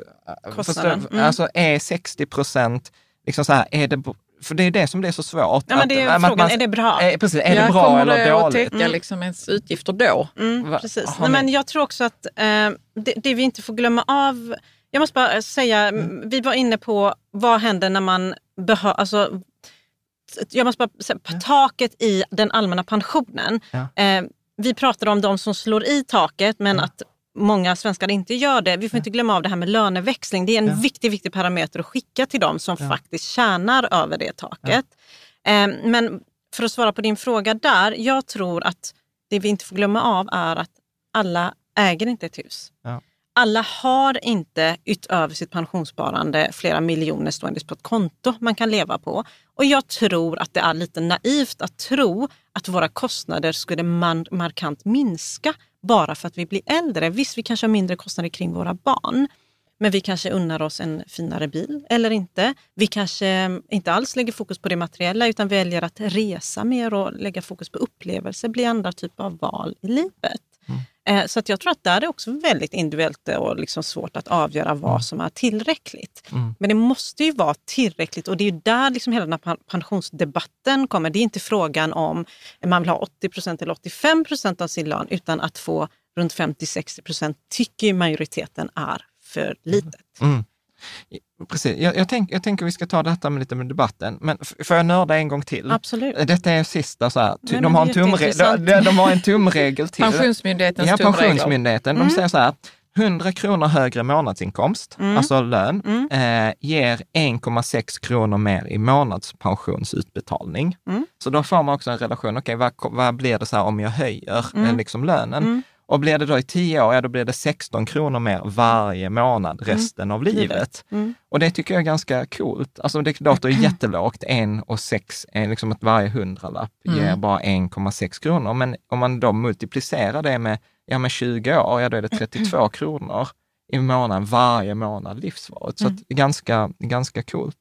förstår, mm. alltså är 60 procent, liksom så här, är det, för det är det som blir så svårt. Ja, men det är att, frågan, man, är det bra? Är, precis, är det bra eller dåligt? Kommer det att täcka mm. liksom ens utgifter då? Mm, precis. Nej, men jag tror också att eh, det, det, vi inte får glömma av, jag måste bara säga, mm. vi var inne på vad händer när man behöver, alltså, jag måste bara säga, ja. taket i den allmänna pensionen. Ja. Eh, vi pratar om de som slår i taket men ja. att många svenskar inte gör det. Vi får inte glömma av det här med löneväxling. Det är en ja. viktig, viktig parameter att skicka till dem som ja. faktiskt tjänar över det taket. Eh, men för att svara på din fråga där, jag tror att det vi inte får glömma av är att alla äger inte ett hus. Ja. Alla har inte utöver sitt pensionssparande flera miljoner stående på ett konto man kan leva på. Och jag tror att det är lite naivt att tro att våra kostnader skulle man markant minska bara för att vi blir äldre. Visst, vi kanske har mindre kostnader kring våra barn. Men vi kanske unnar oss en finare bil eller inte. Vi kanske mm, inte alls lägger fokus på det materiella utan väljer att resa mer och lägga fokus på upplevelser, bli andra typer av val i livet. Mm. Eh, så att jag tror att där är också väldigt individuellt och liksom svårt att avgöra vad mm. som är tillräckligt. Mm. Men det måste ju vara tillräckligt och det är ju där liksom hela den här pensionsdebatten kommer. Det är inte frågan om man vill ha 80 procent eller 85 procent av sin lön utan att få runt 50-60 procent tycker majoriteten är för litet. Mm. Precis, jag, jag, tänk, jag tänker vi ska ta detta med lite med debatten, men får jag nörda en gång till? Absolut. Detta är sista så här, de, har en tumre, de, de, har en tumregel till. Pensionsmyndighetens ja, Pensionsmyndigheten, mm. de säger så här, 100 kronor högre månadsinkomst, mm. alltså lön, mm. eh, ger 1,6 kronor mer i månadspensionsutbetalning. Mm. Så då får man också en relation, okej okay, vad, vad blir det så här om jag höjer mm. eh, liksom lönen? Mm. Och blir det då i tio år, ja då blir det 16 kronor mer varje månad mm. resten mm. av livet. Mm. Och det tycker jag är ganska coolt. Alltså det låter ju jättelågt, en och sex, liksom att varje hundralapp mm. ger bara 1,6 kronor. Men om man då multiplicerar det med, ja, med 20 år, ja då är det 32 kronor i månaden varje månad livsvaret. Så mm. ganska, ganska coolt.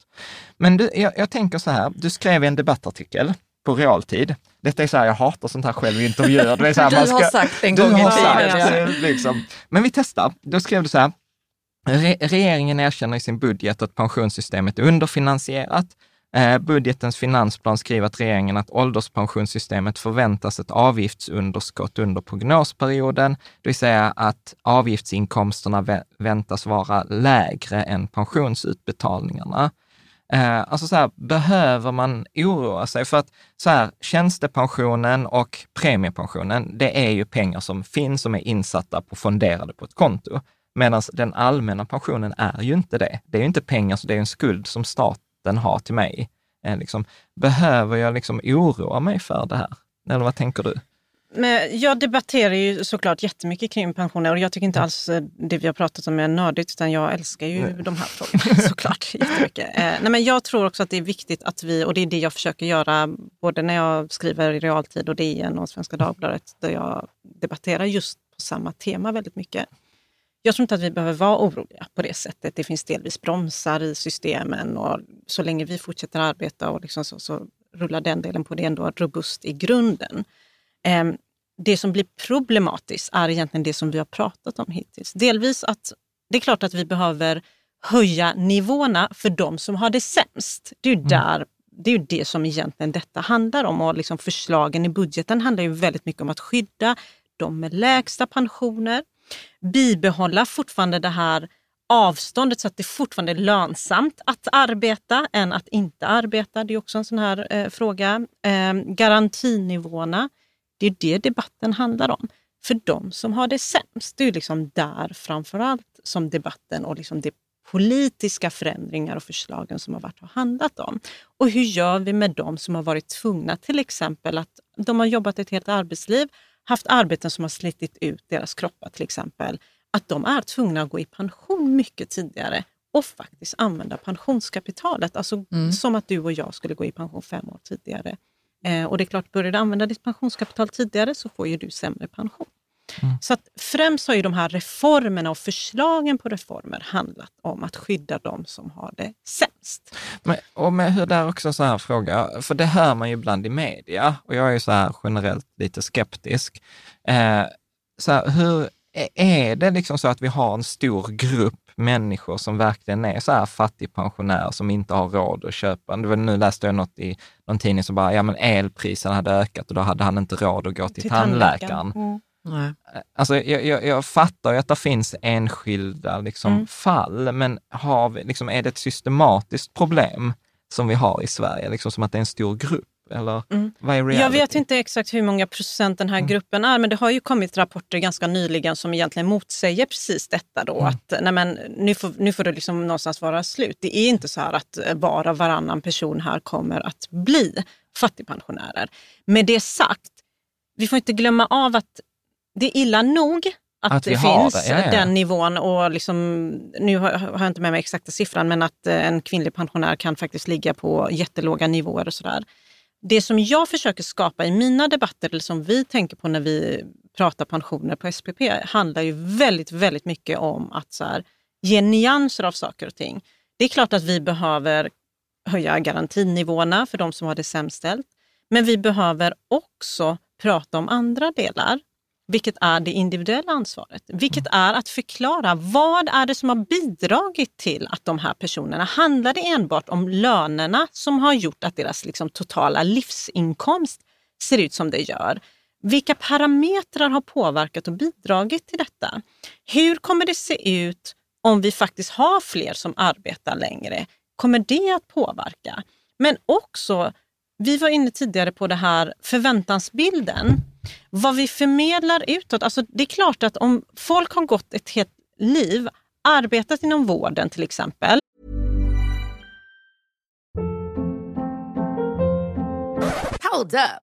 Men du, jag, jag tänker så här, du skrev en debattartikel på realtid. Detta är så här, jag hatar sånt här själv i intervjuer. Det är så här, du man ska, har sagt en gång i tiden. Liksom. Men vi testar. Då skrev du så här, Re regeringen erkänner i sin budget att pensionssystemet är underfinansierat. Eh, budgetens finansplan skriver att regeringen att ålderspensionssystemet förväntas ett avgiftsunderskott under prognosperioden, det vill säga att avgiftsinkomsterna väntas vara lägre än pensionsutbetalningarna. Eh, alltså så här, behöver man oroa sig? För att så här, tjänstepensionen och premiepensionen, det är ju pengar som finns, som är insatta på fonderade på ett konto. Medan den allmänna pensionen är ju inte det. Det är ju inte pengar, så det är en skuld som staten har till mig. Eh, liksom, behöver jag liksom oroa mig för det här? Eller vad tänker du? Men jag debatterar ju såklart jättemycket kring pensioner och jag tycker inte alls eh, det vi har pratat om är nördigt utan jag älskar ju Nej. de här frågorna såklart jättemycket. Eh, nej, men jag tror också att det är viktigt att vi, och det är det jag försöker göra både när jag skriver i realtid och DN och Svenska Dagbladet där jag debatterar just på samma tema väldigt mycket. Jag tror inte att vi behöver vara oroliga på det sättet. Det finns delvis bromsar i systemen och så länge vi fortsätter arbeta och liksom så, så rullar den delen på. Det är ändå robust i grunden. Det som blir problematiskt är egentligen det som vi har pratat om hittills. Delvis att det är klart att vi behöver höja nivåerna för de som har det sämst. Det är ju, mm. där, det, är det som egentligen detta handlar om och liksom förslagen i budgeten handlar ju väldigt mycket om att skydda de med lägsta pensioner, bibehålla fortfarande det här avståndet så att det fortfarande är lönsamt att arbeta än att inte arbeta. Det är också en sån här eh, fråga. Eh, garantinivåerna det är det debatten handlar om. För de som har det sämst, det är liksom där framförallt som debatten och liksom de politiska förändringar och förslagen som har varit har handlat om. Och hur gör vi med de som har varit tvungna, till exempel att de har jobbat ett helt arbetsliv, haft arbeten som har slitit ut deras kroppar till exempel, att de är tvungna att gå i pension mycket tidigare och faktiskt använda pensionskapitalet. Alltså mm. som att du och jag skulle gå i pension fem år tidigare. Eh, och det är klart, börjar du använda ditt pensionskapital tidigare så får ju du sämre pension. Mm. Så att främst har ju de här reformerna och förslagen på reformer handlat om att skydda de som har det sämst. Men, och med hur där också så här fråga, för det hör man ju ibland i media och jag är ju så här generellt lite skeptisk. Eh, så här, hur är det liksom så att vi har en stor grupp människor som verkligen är så här fattigpensionärer som inte har råd att köpa. Det var, nu läste jag något i någon tidning som bara, ja men elpriserna hade ökat och då hade han inte råd att gå till, till tandläkaren. Mm. Nej. Alltså, jag, jag, jag, fattar ju att det finns enskilda liksom, mm. fall, men har vi, liksom, är det ett systematiskt problem som vi har i Sverige, liksom, som att det är en stor grupp? Eller mm. vad är reality? Jag vet inte exakt hur många procent den här mm. gruppen är, men det har ju kommit rapporter ganska nyligen som egentligen motsäger precis detta. Då, mm. att nej men, nu, får, nu får det liksom någonstans vara slut. Det är inte så här att bara varannan person här kommer att bli fattigpensionärer. Med det sagt, vi får inte glömma av att det är illa nog att, att det finns det. Ja, ja. den nivån. Och liksom, nu har, har, jag inte med mig exakta siffran, men att eh, en kvinnlig pensionär kan faktiskt ligga på jättelåga nivåer och sådär. Det som jag försöker skapa i mina debatter, eller som vi tänker på när vi pratar pensioner på SPP, handlar ju väldigt, väldigt mycket om att så här, ge nyanser av saker och ting. Det är klart att vi behöver höja garantinivåerna för de som har det sämst ställt. Men vi behöver också prata om andra delar vilket är det individuella ansvaret. Vilket är att förklara vad är det som har bidragit till att de här personerna, handlar det enbart om lönerna som har gjort att deras liksom, totala livsinkomst ser ut som det gör? Vilka parametrar har påverkat och bidragit till detta? Hur kommer det se ut om vi faktiskt har fler som arbetar längre? Kommer det att påverka? Men också, vi var inne tidigare på det här förväntansbilden vad vi förmedlar utåt, alltså det är klart att om folk har gått ett helt liv, arbetat inom vården till exempel. Hold up.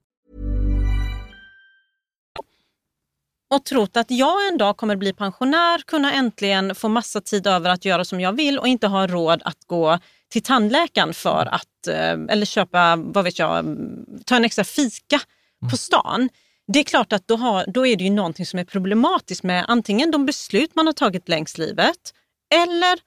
Och trott att jag en dag kommer bli pensionär, kunna äntligen få massa tid över att göra som jag vill och inte ha råd att gå till tandläkaren för att, eh, eller köpa, vad vet jag, ta en extra fika på mm. stan. Det är klart att då, har, då är det ju någonting som är problematiskt med antingen de beslut man har tagit längs livet eller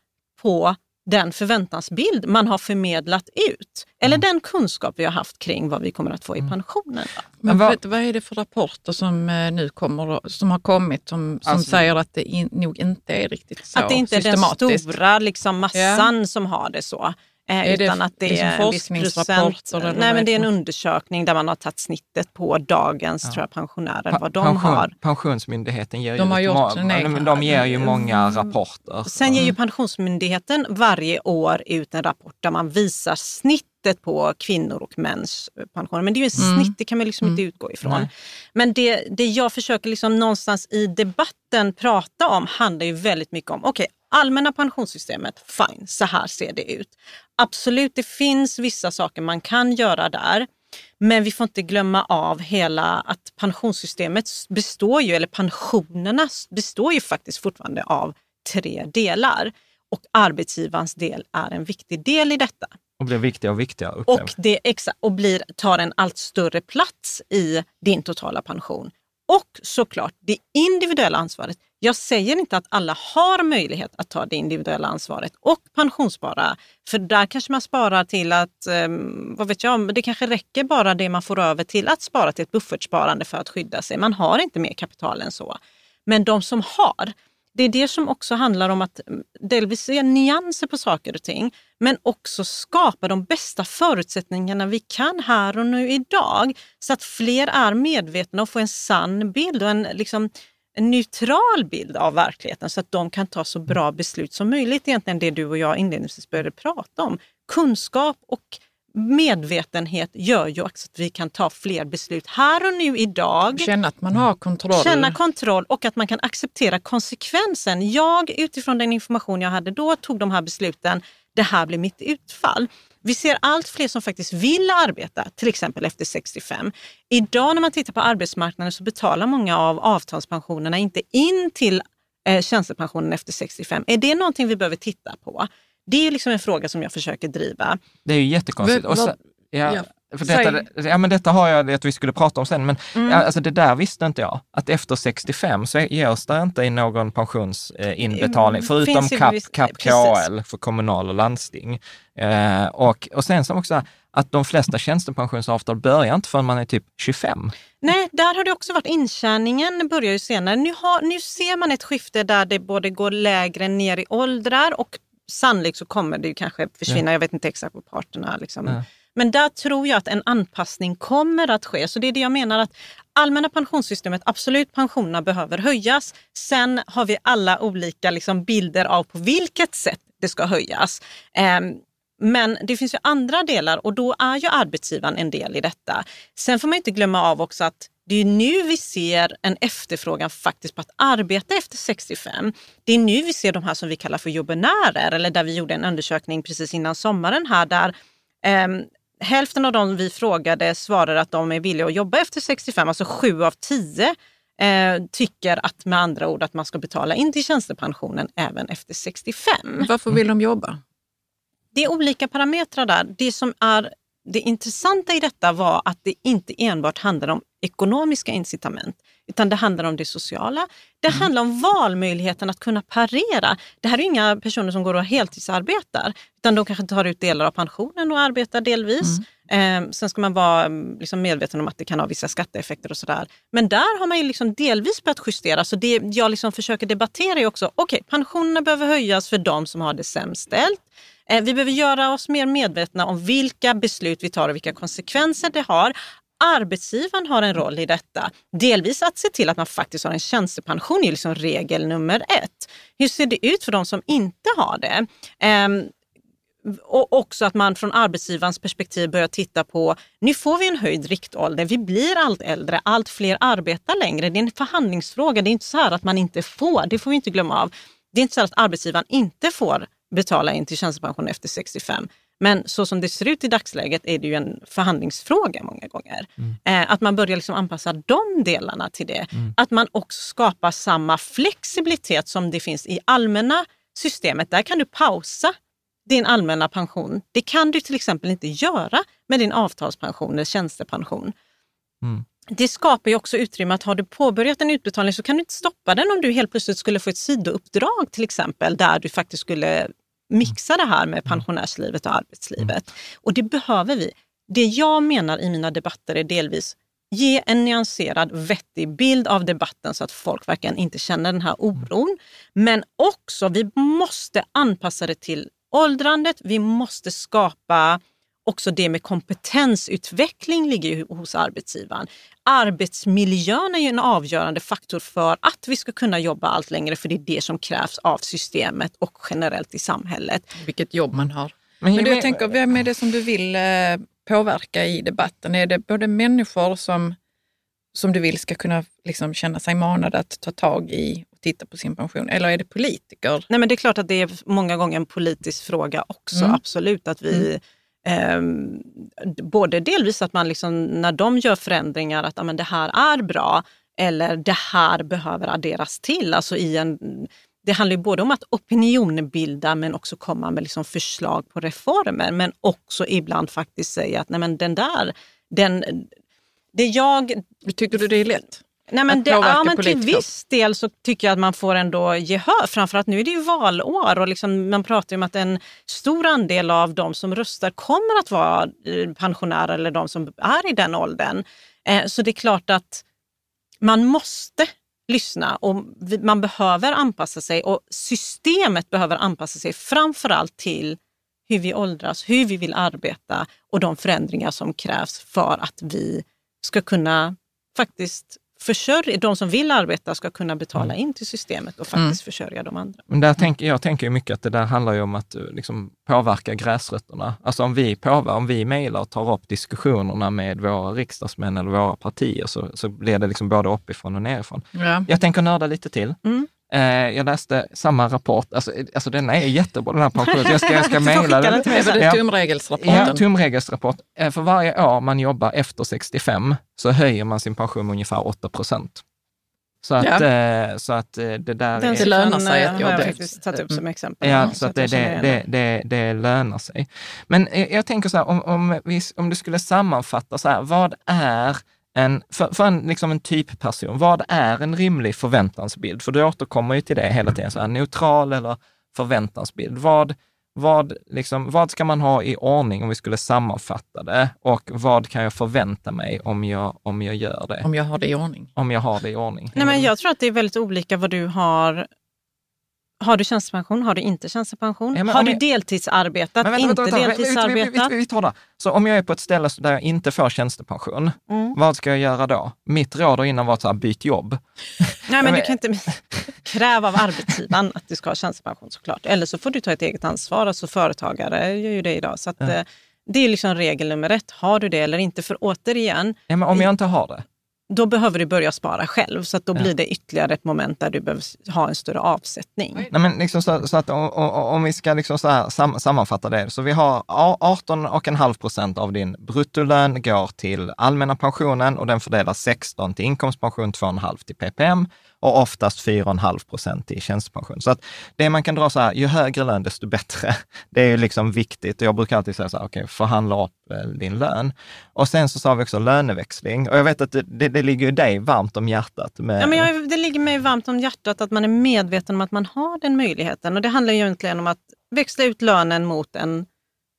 på den förväntansbild man har förmedlat ut. Eller mm. den kunskap vi har haft kring vad vi kommer att få i mm. pensionen. Men vad, vad är det för rapporter som eh, nu kommer, som har kommit som, som alltså, säger att det in, nog inte är riktigt så Att det inte är den stora liksom, massan ja. som har det så. Eh, är utan det, att det liksom är en viss procent. Nej, men det är en undersökning där man har tagit snittet på dagens ja. tror jag, pensionärer, pa vad de pension, har. Pensionsmyndigheten ger, de ju, har gjort de ger ju många mm. rapporter. Sen ger ju Pensionsmyndigheten varje år ut en rapport där man visar snittet på kvinnor och mäns pensioner. Men det är ju en mm. snitt, det kan man liksom mm. inte utgå ifrån. Nej. Men det, det jag försöker liksom någonstans i debatten prata om handlar ju väldigt mycket om, okej, okay, allmänna pensionssystemet, fine, så här ser det ut. Absolut, det finns vissa saker man kan göra där. Men vi får inte glömma av hela att pensionssystemet består ju, eller pensionerna består ju faktiskt fortfarande av tre delar. Och arbetsgivarens del är en viktig del i detta. Och blir viktigare och viktigare. Och, det, exakt, och blir, tar en allt större plats i din totala pension. Och såklart det individuella ansvaret. Jag säger inte att alla har möjlighet att ta det individuella ansvaret och pensionsspara. För där kanske man sparar till att, ehm, vad vet jag, det kanske räcker bara det man får över till att spara till ett buffertsparande för att skydda sig. Man har inte mer kapital än så. Men de som har, det är det som också handlar om att mm, delvis se nyanser på saker och ting, men också skapa de bästa förutsättningarna vi kan här och nu idag. Så att fler är medvetna och får en sann bild och en, liksom, en neutral bild av verkligheten så att de kan ta så bra beslut som möjligt. Egentligen det du och jag inledningsvis började prata om. Kunskap och medvetenhet gör ju också att vi kan ta fler beslut här och nu idag. Känna att man har kontroll. Känna kontroll och att man kan acceptera konsekvensen. Jag utifrån den information jag hade då tog de här besluten. Det här blir mitt utfall. Vi ser allt fler som faktiskt vill arbeta, till exempel efter 65. Idag när man tittar på arbetsmarknaden så betalar många av avtalspensionerna inte in till eh, tjänstepensionen efter 65. Är det någonting vi behöver titta på? Det är liksom en fråga som jag försöker driva. Det är ju jättekonstigt. Och så, ja, för detta, ja, men detta har jag att vi skulle prata om sen, men mm. alltså det där visste inte jag. Att efter 65 så görs det inte någon pensionsinbetalning, mm. förutom CAP, CAP KL för kommunal och landsting. Eh, och, och sen som också att de flesta tjänstepensionsavtal börjar inte förrän man är typ 25. Nej, där har det också varit intjäningen börjar ju senare. Nu, har, nu ser man ett skifte där det både går lägre ner i åldrar och sannolikt så kommer det kanske försvinna. Ja. Jag vet inte exakt på parterna. Liksom. Ja. Men där tror jag att en anpassning kommer att ske. Så det är det jag menar att allmänna pensionssystemet, absolut pensionerna behöver höjas. Sen har vi alla olika liksom, bilder av på vilket sätt det ska höjas. Ehm, men det finns ju andra delar och då är ju arbetsgivaren en del i detta. Sen får man inte glömma av också att det är nu vi ser en efterfrågan faktiskt på att arbeta efter 65. Det är nu vi ser de här som vi kallar för jobbenärer eller där vi gjorde en undersökning precis innan sommaren här där ehm, hälften av dem vi frågade svarade att de är villiga att jobba efter 65, alltså sju av tio eh, tycker att med andra ord att man ska betala in till tjänstepensionen även efter 65. Varför vill de jobba? Det är olika parametrar där. Det som är det intressanta i detta var att det inte enbart handlar om ekonomiska incitament, utan det handlar om det sociala. Det mm. handlar om valmöjligheten att kunna parera. Det här är inga personer som går och heltidsarbetar, utan de kanske tar ut delar av pensionen och arbetar delvis. Mm. Eh, sen ska man vara mm, liksom medveten om att det kan ha vissa skatteeffekter och sådär. Men där har man ju liksom delvis börjat justera. Så det jag liksom försöker debattera är också, okej, okay, pensionerna behöver höjas för de som har det sämst ställt. Eh, vi behöver göra oss mer medvetna om vilka beslut vi tar och vilka konsekvenser det har. Arbetsgivaren har en roll i detta. Delvis att se till att man faktiskt har en tjänstepension är liksom regel nummer ett. Hur ser det ut för de som inte har det? Um, och också att man från arbetsgivarens perspektiv börjar titta på, nu får vi en höjd riktålder, vi blir allt äldre, allt fler arbetar längre. Det är en förhandlingsfråga, det är inte så här att man inte får, det får vi inte glömma av. Det är inte så att arbetsgivaren inte får betala in till tjänstepension efter 65. Men så som det ser ut i dagsläget är det ju en förhandlingsfråga många gånger. Mm. Eh, att man börjar liksom anpassa de delarna till det. Mm. Att man också skapar samma flexibilitet som det finns i allmänna systemet. Där kan du pausa din allmänna pension. Det kan du till exempel inte göra med din avtalspension eller tjänstepension. Mm. Det skapar ju också utrymme att har du påbörjat en utbetalning så kan du inte stoppa den om du helt plötsligt skulle få ett sidouppdrag till exempel där du faktiskt skulle mixa det här med mm. pensionärslivet och arbetslivet. Och det behöver vi. Det jag menar i mina debatter är delvis ge en nyanserad, vettig bild av debatten så att folk verkligen inte känner den här oron. Men också, vi måste anpassa det till åldrandet. Vi måste skapa också det med kompetensutveckling ligger ju hos arbetsgivaren. Arbetsmiljön är ju en avgörande faktor för att vi ska kunna jobba allt längre, för det är det som krävs av systemet och generellt i samhället. Vilket jobb man har. Men, Men du, jag tänker, vem är det som du vill eh, påverka i debatten? Är det både människor som, som du vill ska kunna liksom känna sig manade att ta tag i och titta på sin pension? Eller är det politiker? Nej, men det är klart att det är många gånger en politisk fråga också, mm. absolut. Att vi mm Eh, både delvis att man liksom, när de gör förändringar, att amen, det här är bra eller det här behöver adderas till. Alltså i en, det handlar både om att opinionbilda men också komma med liksom förslag på reformer. Men också ibland faktiskt säga att nej men den där, den, det jag... Tycker du det är lätt? Nej, men det, ja, men till viss del så tycker jag att man får ändå gehör. Framförallt nu är det ju valår och liksom, man pratar om att en stor andel av de som röstar kommer att vara eh, pensionärer eller de som är i den åldern. Eh, så det är klart att man måste lyssna och man behöver anpassa sig och systemet behöver anpassa sig framförallt till hur vi åldras, hur vi vill arbeta och de förändringar som krävs för att vi ska kunna faktiskt försörja, de som vill arbeta ska kunna betala mm. in till systemet och faktiskt mm. försörja de andra. Men där tänker, jag tänker mycket att det där handlar ju om att eh, liksom, påverka gräsrötterna. Alltså om vi påverkar, om vi mejlar och tar upp diskussionerna med våra riksdagsmän eller våra partier så, så blir det liksom både uppifrån och nerifrån. Ja. Jag tänker nörda lite till. Mm. Eh, jag läste samma rapport, alltså, alltså den är jättebra den här pensionen. Jag ska, jag ska mejla den. Är det tumregelsrapporten? Ja, tumregelsrapport. Eh, för varje år man jobbar efter 65 så höjer man sin pension med ungefär 8 procent. Så att, ja. eh, så att det där Den är... lönar sig att jobba. har jag faktiskt tagit upp som exempel. Ja, så, så att det, det, det, det, det lönar sig. Men jag tänker så här, om, om, vi, om du skulle sammanfatta så här, vad är en, för, för en, liksom en typperson, vad är en rimlig förväntansbild? För du återkommer ju till det hela tiden, så här, neutral eller förväntansbild. Vad, vad, liksom, vad ska man ha i ordning om vi skulle sammanfatta det? Och vad kan jag förvänta mig om jag, om jag gör det? Om jag har det i ordning? Om jag har det i ordning. Nej, men jag tror att det är väldigt olika vad du har har du tjänstepension? Har du inte tjänstepension? Ja, har du jag... deltidsarbetat? Vänta, inte vänta, vänta, deltidsarbetat? Vi, vi, vi, tar det. Så om jag är på ett ställe där jag inte får tjänstepension, mm. vad ska jag göra då? Mitt råd har innan varit så här, byt jobb. Nej, men du kan inte kräva av arbetsgivaren att du ska ha tjänstepension såklart. Eller så får du ta ett eget ansvar. Alltså företagare gör ju det idag. Så att. Eh, det är liksom regel nummer ett. Har du det eller inte? För återigen... Ja, men om jag inte har det? Då behöver du börja spara själv. Så att då ja. blir det ytterligare ett moment där du behöver ha en större avsättning. Nej, men liksom så, så att om, om, vi ska liksom så här sam, sammanfatta det, så vi har 18,5 procent av din bruttolön går till allmänna pensionen och den fördelar 16 till inkomstpension, 2,5 till PPM och oftast 4,5 procent i tjänstepension. Så att det man kan dra så här, ju högre lön desto bättre. Det är ju liksom viktigt och jag brukar alltid säga så här, okej, okay, förhandla upp eh, din lön. Och sen så sa vi också löneväxling och jag vet att det, det, det ligger ju dig varmt om hjärtat. Med... Ja, men jag, det ligger mig varmt om hjärtat att man är medveten om att man har den möjligheten och det handlar ju egentligen om att växla ut lönen mot en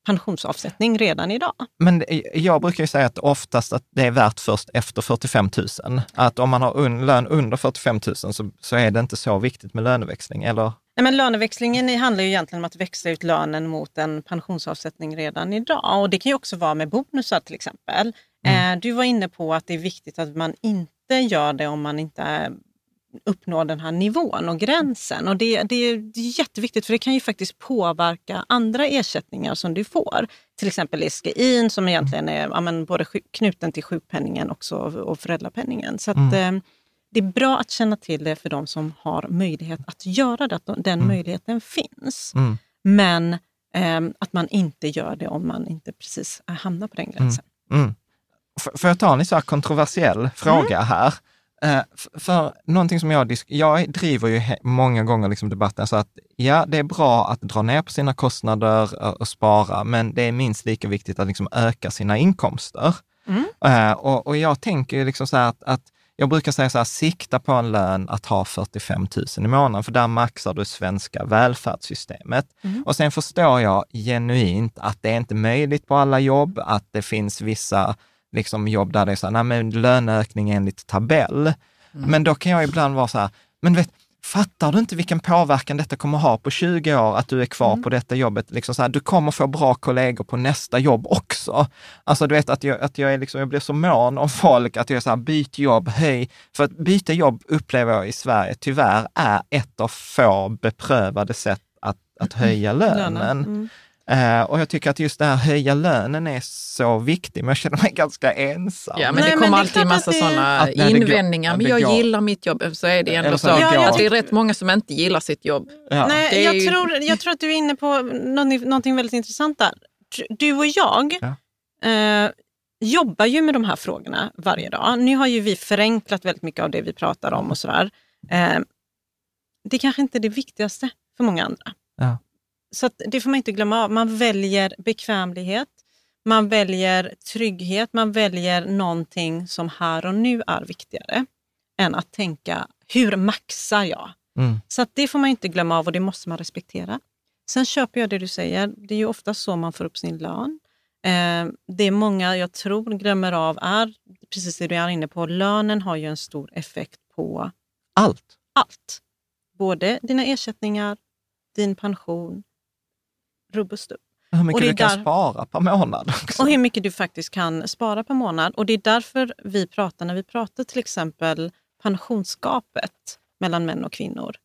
pensionsavsättning redan idag. Men jag brukar ju säga att oftast att det är värt först efter 45 000. Att om man har un, lön under 45 000 så, så är det inte så viktigt med löneväxling, eller? Nej, men löneväxlingen handlar ju egentligen om att växla ut lönen mot en pensionsavsättning redan idag. Och det kan ju också vara med bonusar till exempel. Mm. Eh, du var inne på att det är viktigt att man inte gör det om man inte uppnå den här nivån och gränsen. Och det, det, är jätteviktigt för det kan ju faktiskt påverka andra ersättningar som du får. Till exempel SGI som egentligen är ja, men, både knuten till sjukpenningen också, och föräldrapenningen. Så att, mm. eh, det är bra att känna till det för de som har möjlighet att göra det, att den mm. möjligheten finns. Mm. Men eh, att man inte gör det om man inte precis hamnar på den gränsen. Mm. mm. Får jag ta en så kontroversiell fråga mm. här? Eh, för någonting som jag, jag driver ju många gånger liksom debatten så att ja, det är bra att dra ner på sina kostnader och spara, men det är minst lika viktigt att liksom öka sina inkomster. Mm. Uh, och, och, jag tänker liksom så här att, att jag brukar säga så här, sikta på en lön att ha 45 000 i månaden, för där maxar du svenska välfärdssystemet. Mm. Och sen förstår jag genuint att det är inte möjligt på alla jobb, att det finns vissa liksom jobb där det är så här, nej men löneökning enligt tabell. Mm. Men då kan jag ibland vara så här, men vet, fattar du inte vilken påverkan detta kommer ha på 20 år, att du är kvar mm. på detta jobbet? Liksom så här, du kommer få bra kollegor på nästa jobb också. Alltså du vet att jag, att jag, är liksom, jag blir så mån om folk, att jag är så här, byt jobb, höj. För att byta jobb upplever jag i Sverige tyvärr är ett av få beprövade sätt att, att höja lönen. Mm. Uh, och jag tycker att just det här höja lönen är så viktigt, men jag känner mig ganska ensam. Ja, men Nej, det kommer alltid en massa sådana invändningar. Går, men jag går. gillar mitt jobb. Så är det ändå så, ja, att det är rätt många som inte gillar sitt jobb. Ja. Nej, jag, ju... tror, jag tror att du är inne på någonting, väldigt intressant där. Du och jag ja. uh, jobbar ju med de här frågorna varje dag. Nu har ju vi förenklat väldigt mycket av det vi pratar om och sådär. Uh, det kanske inte är det viktigaste för många andra. Ja. Så det får man inte glömma av. Man väljer bekvämlighet, man väljer trygghet, man väljer någonting som här och nu är viktigare än att tänka hur maxar jag? Mm. Så det får man inte glömma av och det måste man respektera. Sen köper jag det du säger. Det är ju ofta så man får upp sin lön. Eh, det många, jag tror, glömmer av är precis det du är inne på. Lönen har ju en stor effekt på Allt? Allt. Både dina ersättningar, din pension, och stubb. Hur mycket du kan där... spara per månad. Också. Och hur mycket du faktiskt kan spara per månad. Och det är därför vi pratar, när vi pratar till exempel pensionsgapet mellan män och kvinnor,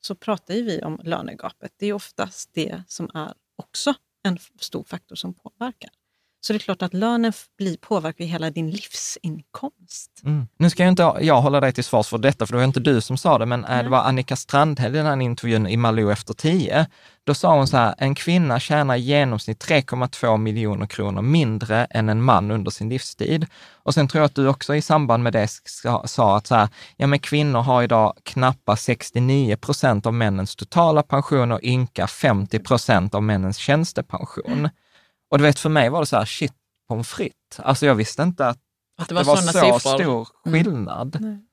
så pratar vi om lönegapet. Det är oftast det som är också en stor faktor som påverkar. Så det är klart att lönen blir påverkar hela din livsinkomst. Mm. Nu ska jag inte jag hålla dig till svars för detta, för det var inte du som sa det, men Nej. det var Annika Strandhäll i den här intervjun i Malou efter tio. Då sa hon så här, en kvinna tjänar i genomsnitt 3,2 miljoner kronor mindre än en man under sin livstid. Och sen tror jag att du också i samband med det sa att så här, ja men kvinnor har idag knappa 69 procent av männens totala pension och ynka 50 procent av männens tjänstepension. Mm. Och du vet, för mig var det så här, shit pommes frites. Alltså jag visste inte att, att det var, det var så siffror. stor mm. skillnad. Mm.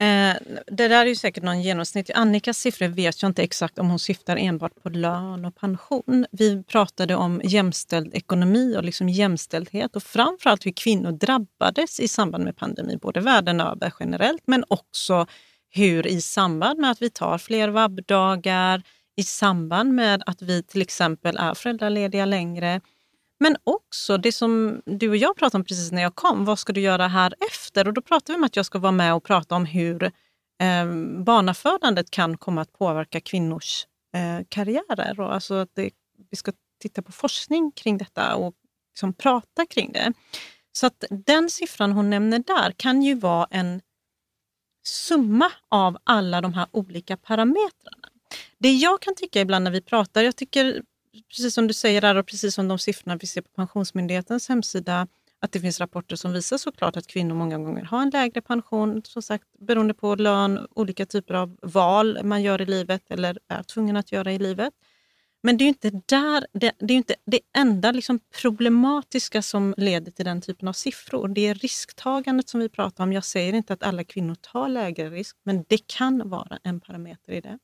Eh, det där är ju säkert någon genomsnitt. Annikas siffror vet jag inte exakt om hon syftar enbart på lön och pension. Vi pratade om jämställd ekonomi och liksom jämställdhet och framförallt hur kvinnor drabbades i samband med pandemi, både världen över generellt men också hur i samband med att vi tar fler vabbdagar, i samband med att vi till exempel är föräldralediga längre. Men också det som du och jag pratade om precis när jag kom, vad ska du göra här efter? Och då pratade vi om att jag ska vara med och prata om hur eh, barnafödandet kan komma att påverka kvinnors eh, karriärer. Och alltså att det, vi ska titta på forskning kring detta och liksom prata kring det. Så att den siffran hon nämner där kan ju vara en summa av alla de här olika parametrarna. Det jag kan tycka ibland när vi pratar, jag tycker precis som du säger där och precis som de siffrorna vi ser på Pensionsmyndighetens hemsida, att det finns rapporter som visar såklart att kvinnor många gånger har en lägre pension, som sagt beroende på lön, olika typer av val man gör i livet eller är tvungen att göra i livet. Men det är inte där, det, det är inte det enda liksom problematiska som leder till den typen av siffror. Det är risktagandet som vi pratar om. Jag säger inte att alla kvinnor tar lägre risk, men det kan vara en parameter i det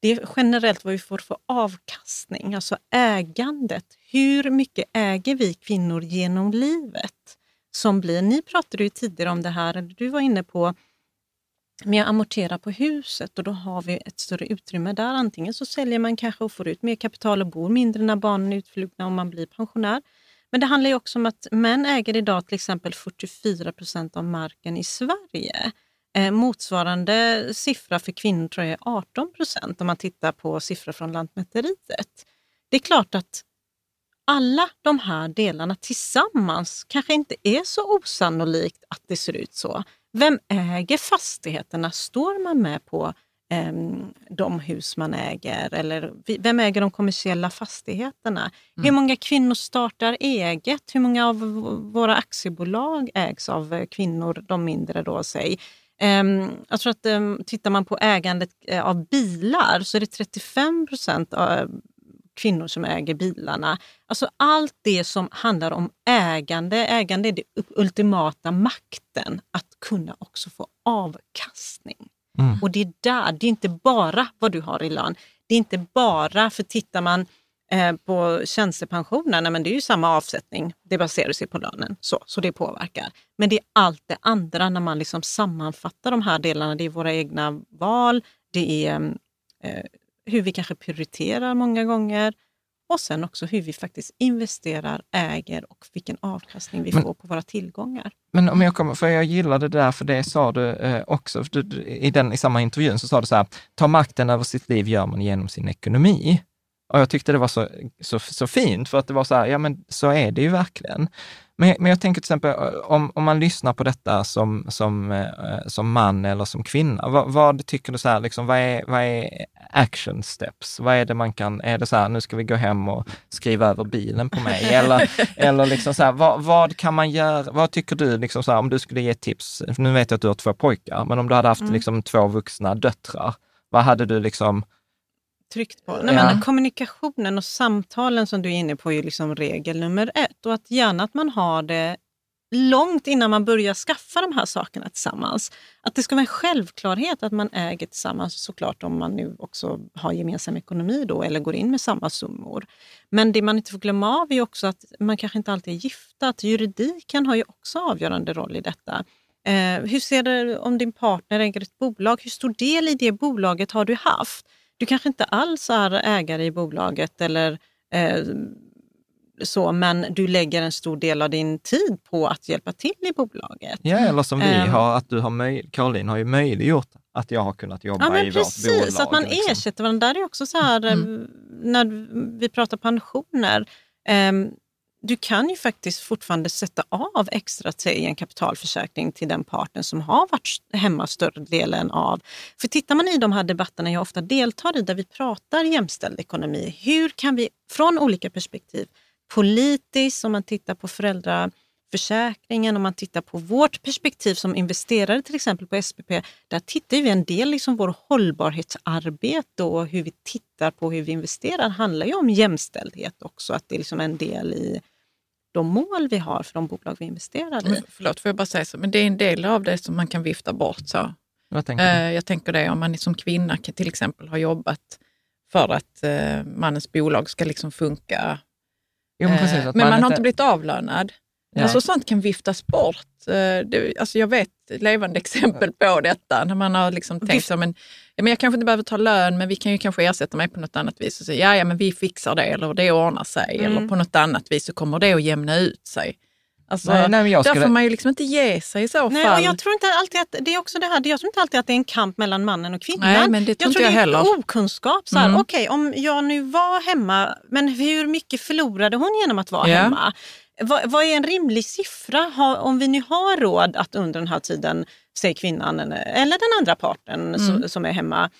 det är generellt vad vi får för avkastning, alltså ägandet. Hur mycket äger vi kvinnor genom livet? Som blir, ni pratade ju tidigare om det här, eller du var inne på med att amortera på huset och då har vi ett större utrymme där. Antingen så säljer man kanske och får ut mer kapital och bor mindre när barnen är utflugna om man blir pensionär. Men det handlar också om att män äger idag till exempel 44 procent av marken i Sverige. Eh, motsvarande siffra för kvinnor tror jag är 18 procent om man tittar på siffror från Lantmäteriet. Det är klart att alla de här delarna tillsammans kanske inte är så osannolikt att det ser ut så. Vem äger fastigheterna? Står man med på eh, de hus man äger? Eller vem äger de kommersiella fastigheterna? Mm. Hur många kvinnor startar eget? Hur många av våra aktiebolag ägs av kvinnor, de mindre då, säg? Ehm, jag tror att um, tittar man på ägandet eh, av bilar så är det 35 procent av kvinnor som äger bilarna. Alltså allt det som handlar om ägande. Ägande är den ultimata makten att kunna också få avkastning. Mm. Och det är där, det är inte bara vad du har i lön. Det är inte bara, för tittar man Eh, på tjänstepensionerna, men det är ju samma avsättning. Det baserar sig på lönen, så, så det påverkar. Men det är allt det andra när man liksom sammanfattar de här delarna. Det är våra egna val, det är eh, hur vi kanske prioriterar många gånger och sen också hur vi faktiskt investerar, äger och vilken avkastning vi men, får på våra tillgångar. Men om jag kommer, för jag gillade det där, för det sa du eh, också, du, i, den, i samma intervjun så sa du så här, ta makten över sitt liv gör man genom sin ekonomi. Och jag tyckte det var så, så, så fint, för att det var så här, ja men så är det ju verkligen. Men, men jag tänker till exempel om, om man lyssnar på detta som, som, eh, som man eller som kvinna, vad, vad tycker du så här, liksom, vad, är, vad är action steps? Vad är det man kan, är det så här, nu ska vi gå hem och skriva över bilen på mig? Eller, eller liksom så här, vad, vad, kan man göra? Vad tycker du, liksom så här, om du skulle ge tips? Nu vet jag att du har två pojkar, men om du hade haft mm. liksom, två vuxna döttrar, vad hade du liksom tryckt på. Nej, ja. men kommunikationen och samtalen som du är inne på är liksom regel nummer ett. Och att gärna att man har det långt innan man börjar skaffa de här sakerna tillsammans. Att det ska vara en självklarhet att man äger tillsammans, såklart om man nu också har gemensam ekonomi då eller går in med samma summor. Men det man inte får glömma av är också att man kanske inte alltid är gifta. Att juridiken har ju också avgörande roll i detta. Eh, hur ser det om din partner äger ett bolag? Hur stor del i det bolaget har du haft? Du kanske inte alls är ägare i bolaget eller eh, så, men du lägger en stor del av din tid på att hjälpa till i bolaget. Ja, eller som vi um, har, att du har möj, Caroline har ju möjliggjort att jag har kunnat jobba ja, men i precis, vårt bolag. att man liksom. ersätter varandra. Där är också så här, mm. när vi pratar pensioner, um, du kan ju faktiskt fortfarande sätta av extra till en kapitalförsäkring till den parten som har varit hemma större delen av. För tittar man i de här debatterna jag ofta deltar i, där vi pratar jämställd ekonomi, hur kan vi från olika perspektiv, politiskt, om man tittar på föräldraförsäkringen, om man tittar på vårt perspektiv som investerare till exempel på SPP, där tittar vi en del, liksom vår hållbarhetsarbete och hur vi tittar på hur vi investerar handlar ju om jämställdhet också, att det är liksom en del i de mål vi har för de bolag vi investerar i. Men, förlåt, får jag bara säga så, men det är en del av det som man kan vifta bort. Så. Vad tänker du? Eh, jag tänker det om man som kvinna till exempel har jobbat för att eh, mannens bolag ska liksom funka. Jo, men, precis, eh, men man, man har inte blivit avlönad. Ja. Alltså, sånt kan viftas bort. Det, alltså, jag vet levande exempel på detta, när man har liksom tänkt så, men, ja, men jag kanske inte behöver ta lön, men vi kan ju kanske ersätta mig på något annat vis. Och säga, ja, ja, men vi fixar det, eller det ordnar sig, mm. eller på något annat vis så kommer det att jämna ut sig. Alltså, nej, nej, skulle... Där får man ju liksom inte ge sig i så nej, fall. Och jag tror inte alltid att det är också det här, jag tror inte alltid att det är en kamp mellan mannen och kvinnan. Nej, men det tror jag tror jag det är heller. okunskap. Så mm. Okej, okay, om jag nu var hemma, men hur mycket förlorade hon genom att vara ja. hemma? Vad, vad, är en rimlig siffra? Ha, om vi nu har råd att under den här tiden, säg kvinnan eller den andra parten mm. som, som är hemma,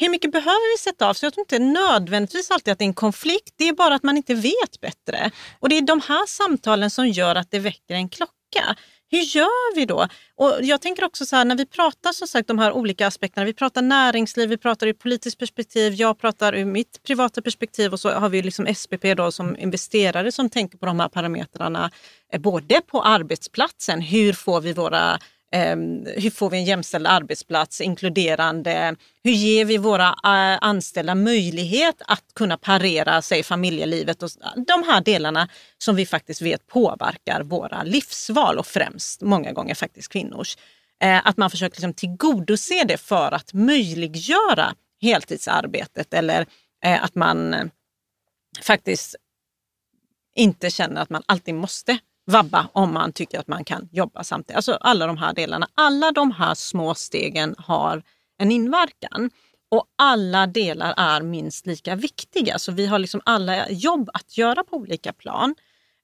hur mycket behöver vi sätta av? Så jag tror inte nödvändigtvis alltid att det är en konflikt, det är bara att man inte vet bättre. Och det är de här samtalen som gör att det väcker en klocka. Hur gör vi då? Och jag tänker också så här, när vi pratar som sagt de här olika aspekterna, vi pratar näringsliv, vi pratar ur politiskt perspektiv, jag pratar ur mitt privata perspektiv och så har vi liksom SPP då som investerare som tänker på de här parametrarna, eh, både på arbetsplatsen, hur får vi våra Ehm, hur får vi en jämställd arbetsplats, inkluderande? Hur ger vi våra eh, anställda möjlighet att kunna parera sig familjelivet och de här delarna som vi faktiskt vet påverkar våra livsval och främst många gånger faktiskt kvinnors. Eh, att man försöker liksom tillgodose det för att möjliggöra heltidsarbetet eller eh, att man eh, faktiskt inte känner att man alltid måste vabba om man tycker att man kan jobba samtidigt. Alltså alla de här delarna. Alla de här små stegen har en inverkan och alla delar är minst lika viktiga. Så vi har liksom alla jobb att göra på olika plan.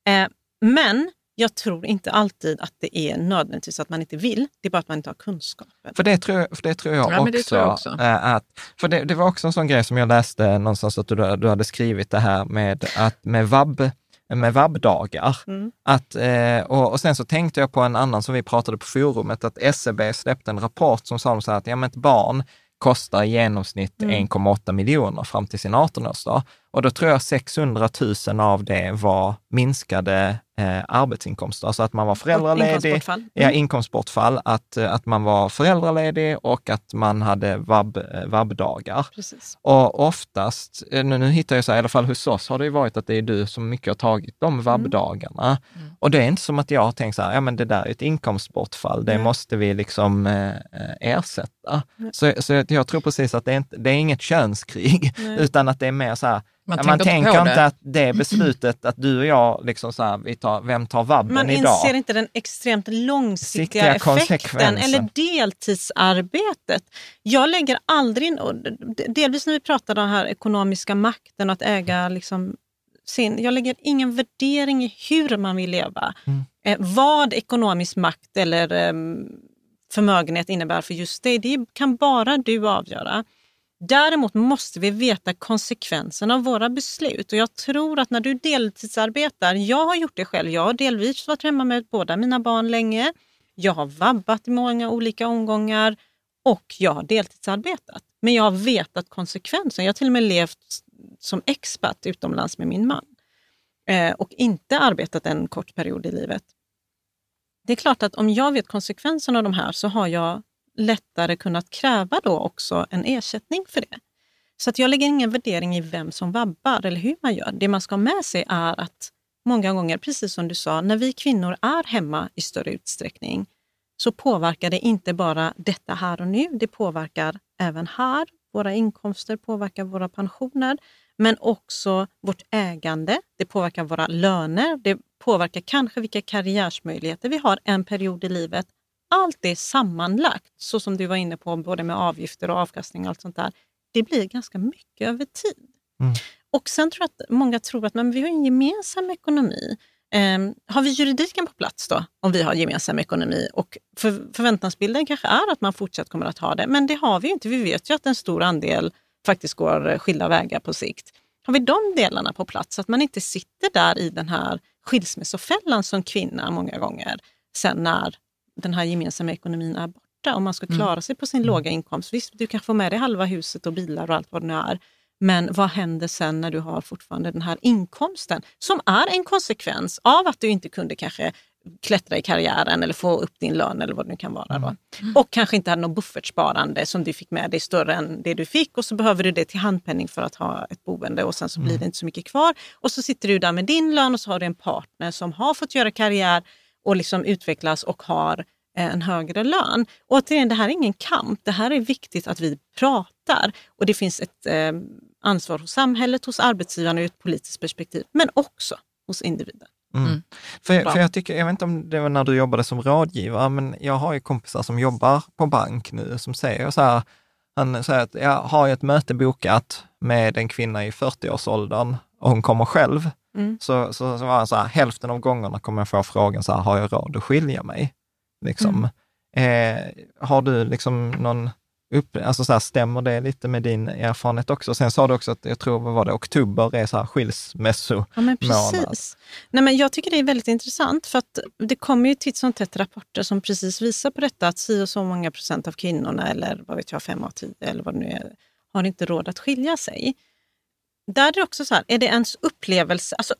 Eh, men jag tror inte alltid att det är nödvändigtvis att man inte vill, det är bara att man inte har kunskapen. För det tror jag, för det tror jag, ja, också, tror jag också. Att, för det, det, var också en sån grej som jag läste någonstans, att du, du hade skrivit det här med, att med vab med vabbdagar. Mm. Att, eh, och, och, sen så tänkte jag på en annan som vi pratade på forumet, att SCB e släppte en rapport som sa så här att ja, men ett barn kostar i genomsnitt mm. 1,8 miljoner fram till sin 18-årsdag. Och då tror jag 600 000 av det var minskade eh, arbetsinkomster, alltså att man var föräldraledig. Inkomstbortfall. Mm. Ja, inkomstbortfall, att, eh, att man var föräldraledig och att man hade vab, eh. Precis. Och oftast, eh, nu, nu hittar jag så här, i alla fall hos oss har det ju varit att det är du som mycket har tagit de mm. vabbdagarna. Mm. Och det är inte som att jag har tänkt så här, ja men det där är ett inkomstbortfall, det mm. måste vi liksom eh, ersätta. Så, så jag tror precis att det är, inte, det är inget könskrig, utan att det är mer så här, man, ja, man tänker inte, inte att det beslutet, att du och jag, liksom så här, vi tar, vem tar vabben man idag? Man inser inte den extremt långsiktiga effekten eller deltidsarbetet. Jag lägger aldrig in, delvis när vi pratar om den här ekonomiska makten, att äga liksom sin, jag lägger ingen värdering i hur man vill leva. Mm. Eh, vad ekonomisk makt eller eh, förmögenhet innebär för just det, det kan bara du avgöra. Däremot måste vi veta konsekvenserna av våra beslut och jag tror att när du deltidsarbetar, jag har gjort det själv, jag har delvis varit hemma med båda mina barn länge, jag har vabbat i många olika omgångar och jag har deltidsarbetat. Men jag har vetat konsekvenserna. Jag har till och med levt som expat utomlands med min man eh, och inte arbetat en kort period i livet. Det är klart att om jag vet konsekvenserna av de här så har jag lättare kunnat kräva då också en ersättning för det. Så att jag lägger ingen värdering i vem som vabbar eller hur man gör. Det man ska ha med sig är att många gånger, precis som du sa, när vi kvinnor är hemma i större utsträckning så påverkar det inte bara detta här och nu, det påverkar även här. Våra inkomster påverkar våra pensioner, men också vårt ägande. Det påverkar våra löner, det påverkar kanske vilka karriärsmöjligheter vi har en period i livet. Allt det sammanlagt, så som du var inne på, både med avgifter och avkastning och allt sånt där, det blir ganska mycket över tid. Mm. Och sen tror jag att många tror att men vi har en gemensam ekonomi. Um, har vi juridiken på plats då, om vi har gemensam ekonomi? Och för, förväntansbilden kanske är att man fortsatt kommer att ha det, men det har vi inte. Vi vet ju att en stor andel faktiskt går skilda vägar på sikt. Har vi de delarna på plats, så att man inte sitter där i den här skilsmässofällan som kvinna många gånger, sen när den här gemensamma ekonomin är borta. Om man ska mm. klara sig på sin mm. låga inkomst. Visst, du kan få med dig halva huset och bilar och allt vad det nu är. Men vad händer sen när du har fortfarande den här inkomsten som är en konsekvens av att du inte kunde kanske klättra i karriären eller få upp din lön eller vad det nu kan vara. Då. Mm. Och kanske inte hade något buffertsparande som du fick med dig större än det du fick och så behöver du det till handpenning för att ha ett boende och sen så blir mm. det inte så mycket kvar. Och så sitter du där med din lön och så har du en partner som har fått göra karriär och liksom utvecklas och har en högre lön. Och återigen, det här är ingen kamp. Det här är viktigt att vi pratar och det finns ett eh, ansvar hos samhället, hos arbetsgivarna ur ett politiskt perspektiv, men också hos individen. Mm. Mm. För, för jag tycker, jag vet inte om det var när du jobbade som rådgivare, men jag har ju kompisar som jobbar på bank nu som säger så här, han säger att jag har ett möte bokat med en kvinna i 40-årsåldern och hon kommer själv. Mm. Så, så, så var han så här, hälften av gångerna kommer jag få frågan så här, har jag råd att skilja mig? Liksom. Mm. Eh, har du liksom någon upp, alltså så här, stämmer det lite med din erfarenhet också? Sen sa du också att, jag tror, vad var det, oktober är så här skilsmässomånad. Ja, men precis. Nej, men jag tycker det är väldigt intressant för att det kommer ju titt som tätt rapporter som precis visar på detta att si och så många procent av kvinnorna, eller vad vet jag, fem av tio eller vad det nu är, har inte råd att skilja sig. Där är det också så här, är det ens upplevelse, alltså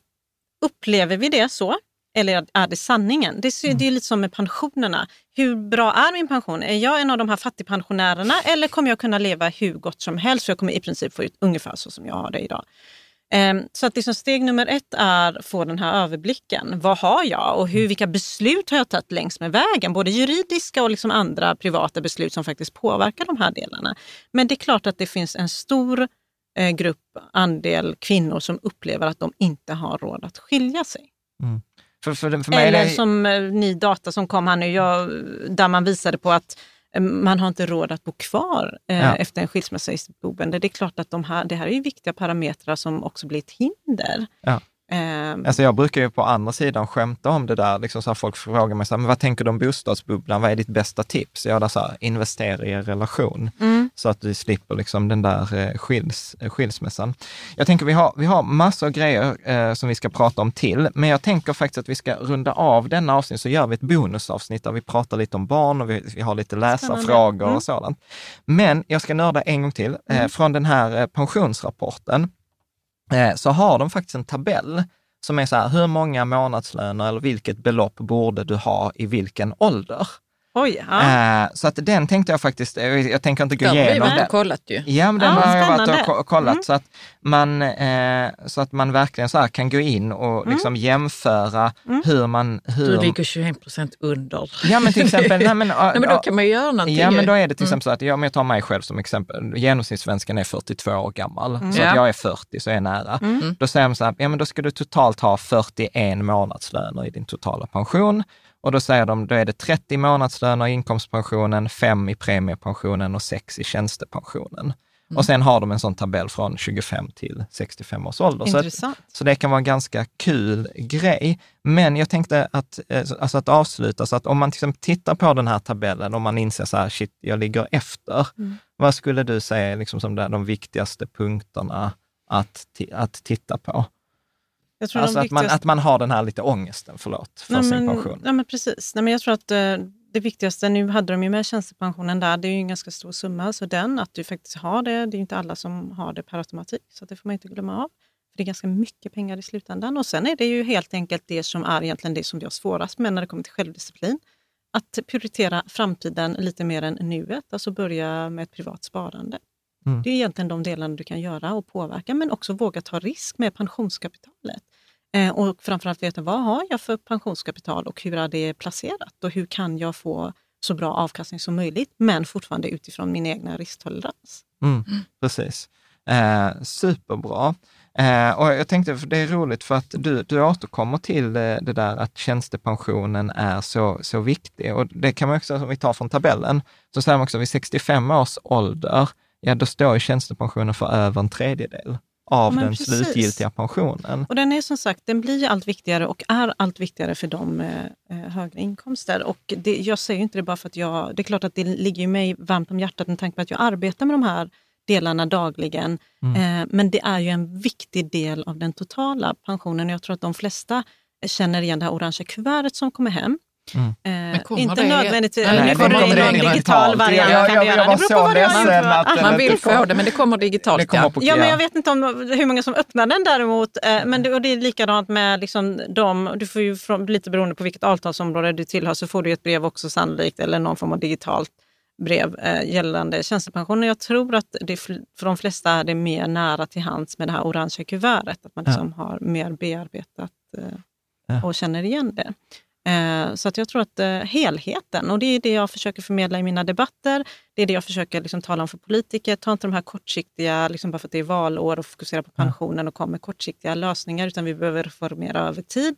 upplever vi det så? Eller är det sanningen? Det är, mm. det är lite som med pensionerna. Hur bra är min pension? Är jag en av de här fattigpensionärerna eller kommer jag kunna leva hur gott som helst? För jag kommer i princip få ut ungefär så som jag har det idag. Ehm, så att liksom steg nummer ett är att få den här överblicken. Vad har jag och hur, mm. vilka beslut har jag tagit längs med vägen? Både juridiska och liksom andra privata beslut som faktiskt påverkar de här delarna. Men det är klart att det finns en stor grupp, andel kvinnor som upplever att de inte har råd att skilja sig. Mm. För, för, för Eller det... som eh, ny data som kom här nu, jag, där man visade på att eh, man har inte råd att bo kvar eh, ja. efter en skilsmässa i sitt boende. Det är klart att de här, det här är viktiga parametrar som också blir ett hinder. Ja. Um, alltså jag brukar ju på andra sidan skämta om det där, liksom så här folk frågar mig så här, men vad tänker du om bostadsbubblan, vad är ditt bästa tips? Jag så här, investera i en relation, mm. så att du slipper liksom den där eh, skils, eh, skilsmässan. Jag tänker vi har, vi har massor av grejer eh, som vi ska prata om till, men jag tänker faktiskt att vi ska runda av denna avsnitt, så gör vi ett bonusavsnitt där vi pratar lite om barn och vi, vi har lite läsarfrågor mm. och sådant. Men jag ska nörda en gång till, eh, mm. från den här eh, pensionsrapporten Eh, så har de faktiskt en tabell som är så här, hur många månadslöner eller vilket belopp borde du ha i vilken ålder? Oj, ja. Eh, så att den tänkte jag faktiskt, jag tänker inte gå igenom den. kollat ju. Ja, men den ah, har jag varit och kollat mm. så, att man, eh, så att man verkligen så kan gå in och mm. liksom jämföra mm. hur man... Hur... Du ligger 21 procent under. Ja, men till exempel... nej, men, nej, men då kan man ju göra någonting. Ja, men då är det till mm. exempel så att, ja, om jag tar mig själv som exempel, genomsnittssvensken är 42 år gammal, mm. så att jag är 40, så är jag nära. Mm. Då säger man så här, ja men då ska du totalt ha 41 månadslöner i din totala pension. Och då säger de, då är det 30 månadslöner i inkomstpensionen, 5 i premiepensionen och 6 i tjänstepensionen. Mm. Och sen har de en sån tabell från 25 till 65 års ålder. Så, att, så det kan vara en ganska kul grej. Men jag tänkte att, eh, alltså att avsluta, så att om man till tittar på den här tabellen och man inser så här, shit, jag ligger efter. Mm. Vad skulle du säga liksom som de viktigaste punkterna att, att titta på? Alltså att, viktigaste... man, att man har den här lite ångesten, förlåt, för Nej, sin men, pension. Ja, men precis. Nej, men jag tror att eh, det viktigaste, nu hade de ju med tjänstepensionen där, det är ju en ganska stor summa, så den, att du faktiskt har det, det är ju inte alla som har det per automatik, så det får man inte glömma av. För Det är ganska mycket pengar i slutändan. Och sen är det ju helt enkelt det som är egentligen det som vi har svårast med när det kommer till självdisciplin. Att prioritera framtiden lite mer än nuet, alltså börja med ett privat sparande. Mm. Det är egentligen de delarna du kan göra och påverka, men också våga ta risk med pensionskapitalet. Eh, och framförallt veta vad har jag för pensionskapital och hur är det placerat och hur kan jag få så bra avkastning som möjligt, men fortfarande utifrån min egna risktolerans. Mm, precis. Eh, superbra. Eh, och jag tänkte, för det är roligt för att du, du återkommer till det, det där att tjänstepensionen är så, så viktig. Och det kan man också, om vi tar från tabellen, så säger man också vid 65 års ålder, ja då står ju tjänstepensionen för över en tredjedel av ja, den precis. slutgiltiga pensionen. Och den är som sagt, den blir allt viktigare och är allt viktigare för de med eh, högre inkomster. Och det, jag säger inte det bara för att jag... Det är klart att det ligger mig varmt om hjärtat med tanke på att jag arbetar med de här delarna dagligen. Mm. Eh, men det är ju en viktig del av den totala pensionen. Jag tror att de flesta känner igen det här orangea kuvertet som kommer hem. Mm. Eh, inte det, nödvändigtvis, nej, nu får du det i någon digital variant. Jag, jag, jag, jag var så ledsen att... Man vill få det, men det kommer digitalt. Det kommer på, ja. ja, men jag vet inte om hur många som öppnar den däremot. Eh, men det, och det är likadant med liksom de, du får ju från, lite beroende på vilket avtalsområde du tillhör, så får du ett brev också sannolikt, eller någon form av digitalt brev eh, gällande tjänstepensioner. Jag tror att det för de flesta är det mer nära till hands med det här orangea kuvertet, att man liksom ja. har mer bearbetat eh, ja. och känner igen det. Eh, så att jag tror att eh, helheten, och det är det jag försöker förmedla i mina debatter, det är det jag försöker liksom tala om för politiker. Ta inte de här kortsiktiga, liksom bara för att det är valår och fokusera på pensionen och komma med kortsiktiga lösningar, utan vi behöver reformera över tid.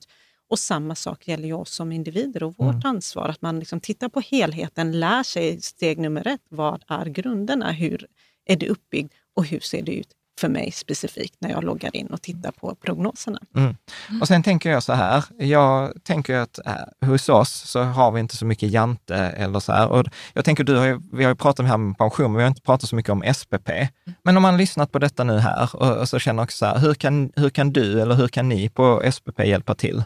Och samma sak gäller ju oss som individer och vårt mm. ansvar. Att man liksom tittar på helheten, lär sig steg nummer ett. Vad är grunderna? Hur är det uppbyggt och hur ser det ut för mig specifikt när jag loggar in och tittar på prognoserna. Mm. Och sen tänker jag så här, jag tänker att äh, hos oss så har vi inte så mycket jante eller så här. Och jag tänker, du har ju, vi har ju pratat här med pension, men vi har inte pratat så mycket om SPP. Men om man lyssnat på detta nu här och, och så känner också så här, hur kan, hur kan du eller hur kan ni på SPP hjälpa till?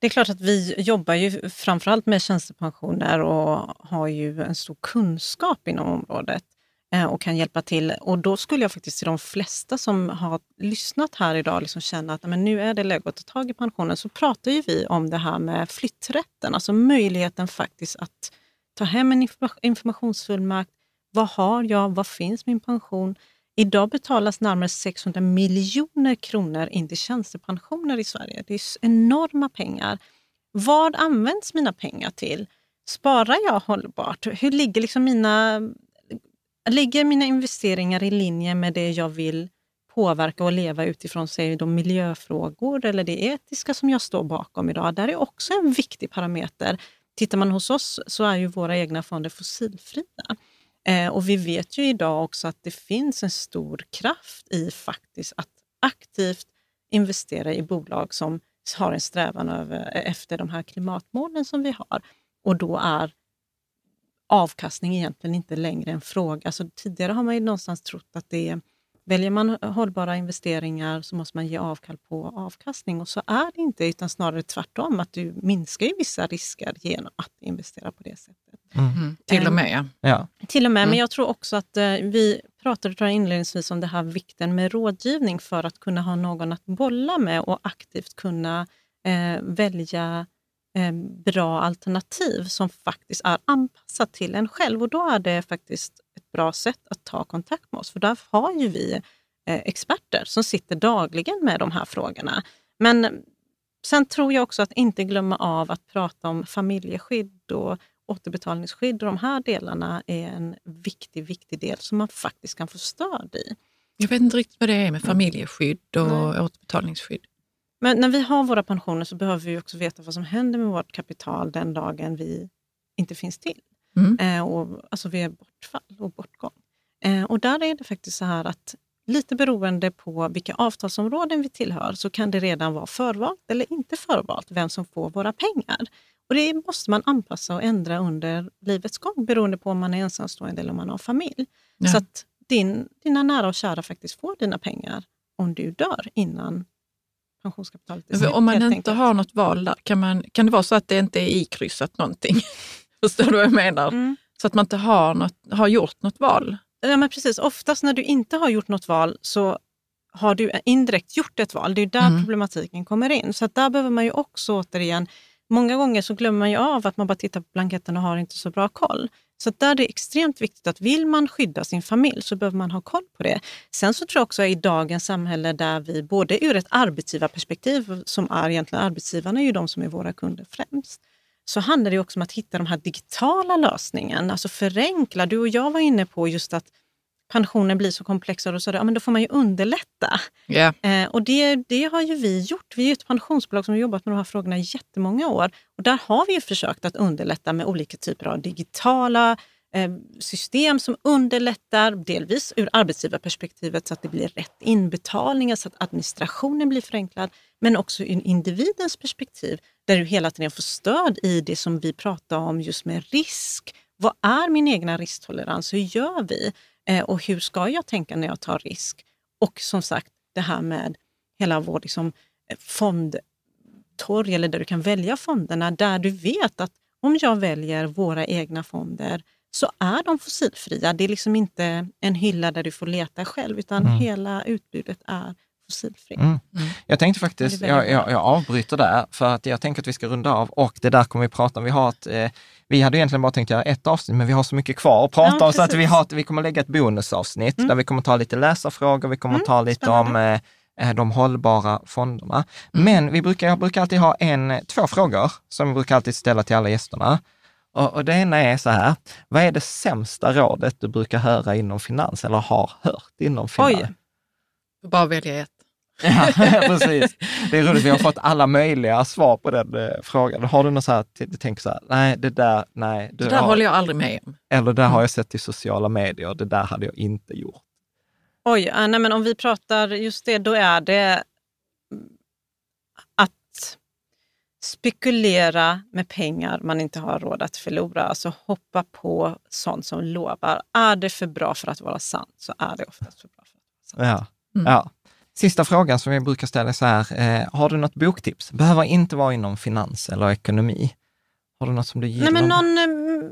Det är klart att vi jobbar ju framförallt med tjänstepensioner och har ju en stor kunskap inom området Eh, och kan hjälpa till. Och då skulle jag faktiskt till de flesta som har lyssnat här idag liksom känna att men nu är det läge att ta tag i pensionen. Så pratar ju vi om det här med flytträtten, alltså möjligheten faktiskt att ta hem en informationsfullmakt. Vad har jag? Vad finns min pension? Idag betalas närmare 600 miljoner kronor in till tjänstepensioner i Sverige. Det är enorma pengar. Vad används mina pengar till? Sparar jag hållbart? Hur ligger, liksom mina, ligger mina investeringar i linje med det jag vill påverka och leva utifrån säg, de miljöfrågor eller det etiska som jag står bakom idag? Där är också en viktig parameter. Tittar man hos oss så är ju våra egna fonder fossilfria. Eh, och vi vet ju idag också att det finns en stor kraft i faktiskt att aktivt investera i bolag som har en strävan över, efter de här klimatmålen som vi har. Och då är avkastning egentligen inte längre en fråga. Alltså, tidigare har man ju någonstans trott att det är Väljer man hållbara investeringar så måste man ge avkall på avkastning och så är det inte utan snarare tvärtom att du minskar ju vissa risker genom att investera på det sättet. Mm. Mm. Till och med. Ja. Till och med, mm. men jag tror också att eh, vi pratade tror jag, inledningsvis om det här vikten med rådgivning för att kunna ha någon att bolla med och aktivt kunna eh, välja bra alternativ som faktiskt är anpassat till en själv. Och då är det faktiskt ett bra sätt att ta kontakt med oss, för där har ju vi eh, experter som sitter dagligen med de här frågorna. Men sen tror jag också att inte glömma av att prata om familjeskydd och återbetalningsskydd och de här delarna är en viktig, viktig del som man faktiskt kan få stöd i. Jag vet inte riktigt vad det är med familjeskydd och Nej. återbetalningsskydd. Men när vi har våra pensioner så behöver vi också veta vad som händer med vårt kapital den dagen vi inte finns till. Mm. Eh, och, alltså vid bortfall och bortgång. Eh, och där är det faktiskt så här att lite beroende på vilka avtalsområden vi tillhör så kan det redan vara förvalt eller inte förvalt vem som får våra pengar. Och Det måste man anpassa och ändra under livets gång beroende på om man är ensamstående eller om man har familj. Ja. Så att din, dina nära och kära faktiskt får dina pengar om du dör innan pensionskapitalet slut. Om man inte enkelt. har något val där, kan, man, kan det vara så att det inte är ikryssat någonting? Förstår du vad jag menar? Mm. Så att man inte har, något, har gjort något val? Ja, men precis. Oftast när du inte har gjort något val så har du indirekt gjort ett val. Det är där mm. problematiken kommer in. Så där behöver man ju också återigen Många gånger så glömmer man ju av att man bara tittar på blanketten och har inte så bra koll. Så där är det extremt viktigt att vill man skydda sin familj så behöver man ha koll på det. Sen så tror jag också i dagens samhälle där vi både ur ett arbetsgivarperspektiv, som är egentligen arbetsgivarna är ju de som är våra kunder främst, så handlar det också om att hitta de här digitala lösningarna, alltså förenkla. Du och jag var inne på just att pensionen blir så komplex och du, ja, men då får man ju underlätta. Yeah. Eh, och det, det har ju vi gjort. Vi är ett pensionsbolag som har jobbat med de här frågorna i jättemånga år. Och där har vi ju försökt att underlätta med olika typer av digitala eh, system som underlättar delvis ur arbetsgivarperspektivet så att det blir rätt inbetalningar, så att administrationen blir förenklad. Men också ur individens perspektiv där du hela tiden får stöd i det som vi pratar om just med risk. Vad är min egna risktolerans? Hur gör vi? Eh, och hur ska jag tänka när jag tar risk? Och som sagt, det här med hela vår liksom, eh, fondtorg, eller där du kan välja fonderna, där du vet att om jag väljer våra egna fonder så är de fossilfria. Det är liksom inte en hylla där du får leta själv, utan mm. hela utbudet är fossilfritt. Mm. Mm. Jag tänkte faktiskt, jag, jag, jag, avbryter där, för att jag tänker att vi ska runda av och det där kommer vi prata om. Vi har ett, eh, vi hade egentligen bara tänkt göra ett avsnitt, men vi har så mycket kvar att prata ja, om så att vi, har, vi kommer lägga ett bonusavsnitt mm. där vi kommer ta lite läsarfrågor, vi kommer mm, ta lite spännande. om eh, de hållbara fonderna. Mm. Men vi brukar, jag brukar alltid ha en, två frågor som vi brukar alltid ställa till alla gästerna. Och, och det ena är så här, vad är det sämsta rådet du brukar höra inom finans eller har hört inom finans? Oj, bara välja ett. ja, precis. Det är roligt, vi har fått alla möjliga svar på den eh, frågan. Har du något så här, du tänker så här, nej, det där, nej. Det, det där har... håller jag aldrig med om. Eller det har jag sett i sociala medier, det där hade jag inte gjort. Oj, nej men om vi pratar just det, då är det att spekulera med pengar man inte har råd att förlora. Alltså hoppa på sånt som lovar. Är det för bra för att vara sant så är det oftast för bra för att vara sant. Ja, mm. ja. Sista frågan som jag brukar ställa är så här, eh, har du något boktips? Behöver inte vara inom finans eller ekonomi. Har du något som du gillar? Nej, men någon, eh,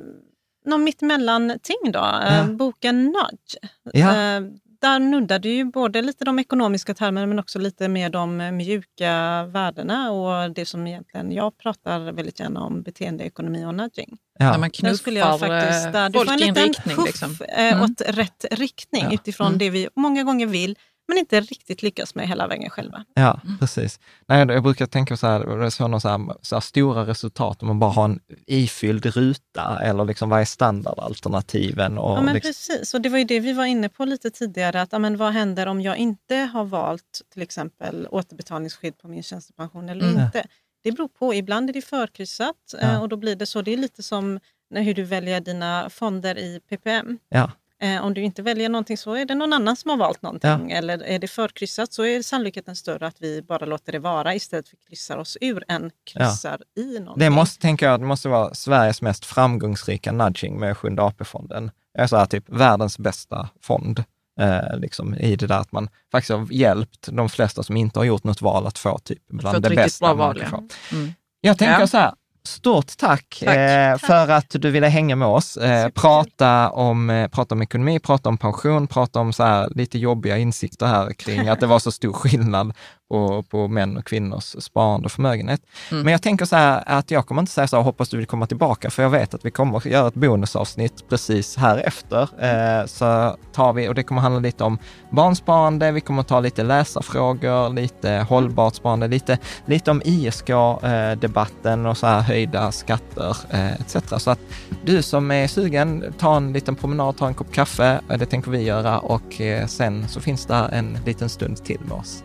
någon mittemellan-ting då. Eh, ja. boken Nudge. Ja. Eh, där nuddar du ju både lite de ekonomiska termerna men också lite mer de mjuka värdena och det som egentligen jag pratar väldigt gärna om, beteendeekonomi och nudging. Ja. När man knuffar jag faktiskt, där, folk i en riktning. Liksom. Mm. åt rätt riktning ja. utifrån mm. det vi många gånger vill men inte riktigt lyckas med hela vägen själva. Ja, mm. precis. Nej, jag brukar tänka så här, så här, så här stora resultat om man bara har en ifylld ruta eller liksom vad är standardalternativen? Och ja, men liksom... precis. Och det var ju det vi var inne på lite tidigare, att men vad händer om jag inte har valt till exempel återbetalningsskydd på min tjänstepension eller mm. inte? Det beror på. Ibland är det förkryssat ja. Eh, och då blir det så. Det är lite som hur du väljer dina fonder i PPM. Ja. Eh, om du inte väljer någonting så är det någon annan som har valt någonting. Ja. Eller är det förkryssat så är sannolikheten större att vi bara låter det vara istället för att kryssa oss ur än kryssar ja. i någonting. Det måste, tänker jag, det måste vara Sveriges mest framgångsrika nudging med Sjunde AP-fonden. Alltså här, typ världens bästa fond. Eh, liksom, I det där att man faktiskt har hjälpt de flesta som inte har gjort något val att få typ bland det bästa. Bra val, ja. mm. Jag tänker ja. så här, Stort tack, tack. Eh, för att du ville hänga med oss, eh, prata, om, eh, prata om ekonomi, prata om pension, prata om så här lite jobbiga insikter här kring att det var så stor skillnad på, på män och kvinnors sparande och förmögenhet. Mm. Men jag tänker så här att jag kommer inte säga så här, hoppas du vill komma tillbaka, för jag vet att vi kommer att göra ett bonusavsnitt precis här efter. Eh, så tar vi, och det kommer handla lite om barnsparande, vi kommer ta lite läsarfrågor, lite hållbart sparande, lite, lite om ISK-debatten och så här höjda skatter eh, etc. Så att du som är sugen, ta en liten promenad, ta en kopp kaffe, eh, det tänker vi göra och eh, sen så finns det en liten stund till med oss.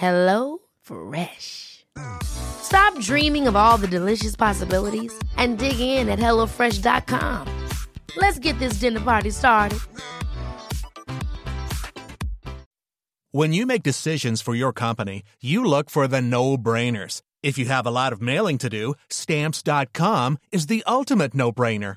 Hello Fresh. Stop dreaming of all the delicious possibilities and dig in at HelloFresh.com. Let's get this dinner party started. When you make decisions for your company, you look for the no brainers. If you have a lot of mailing to do, Stamps.com is the ultimate no brainer.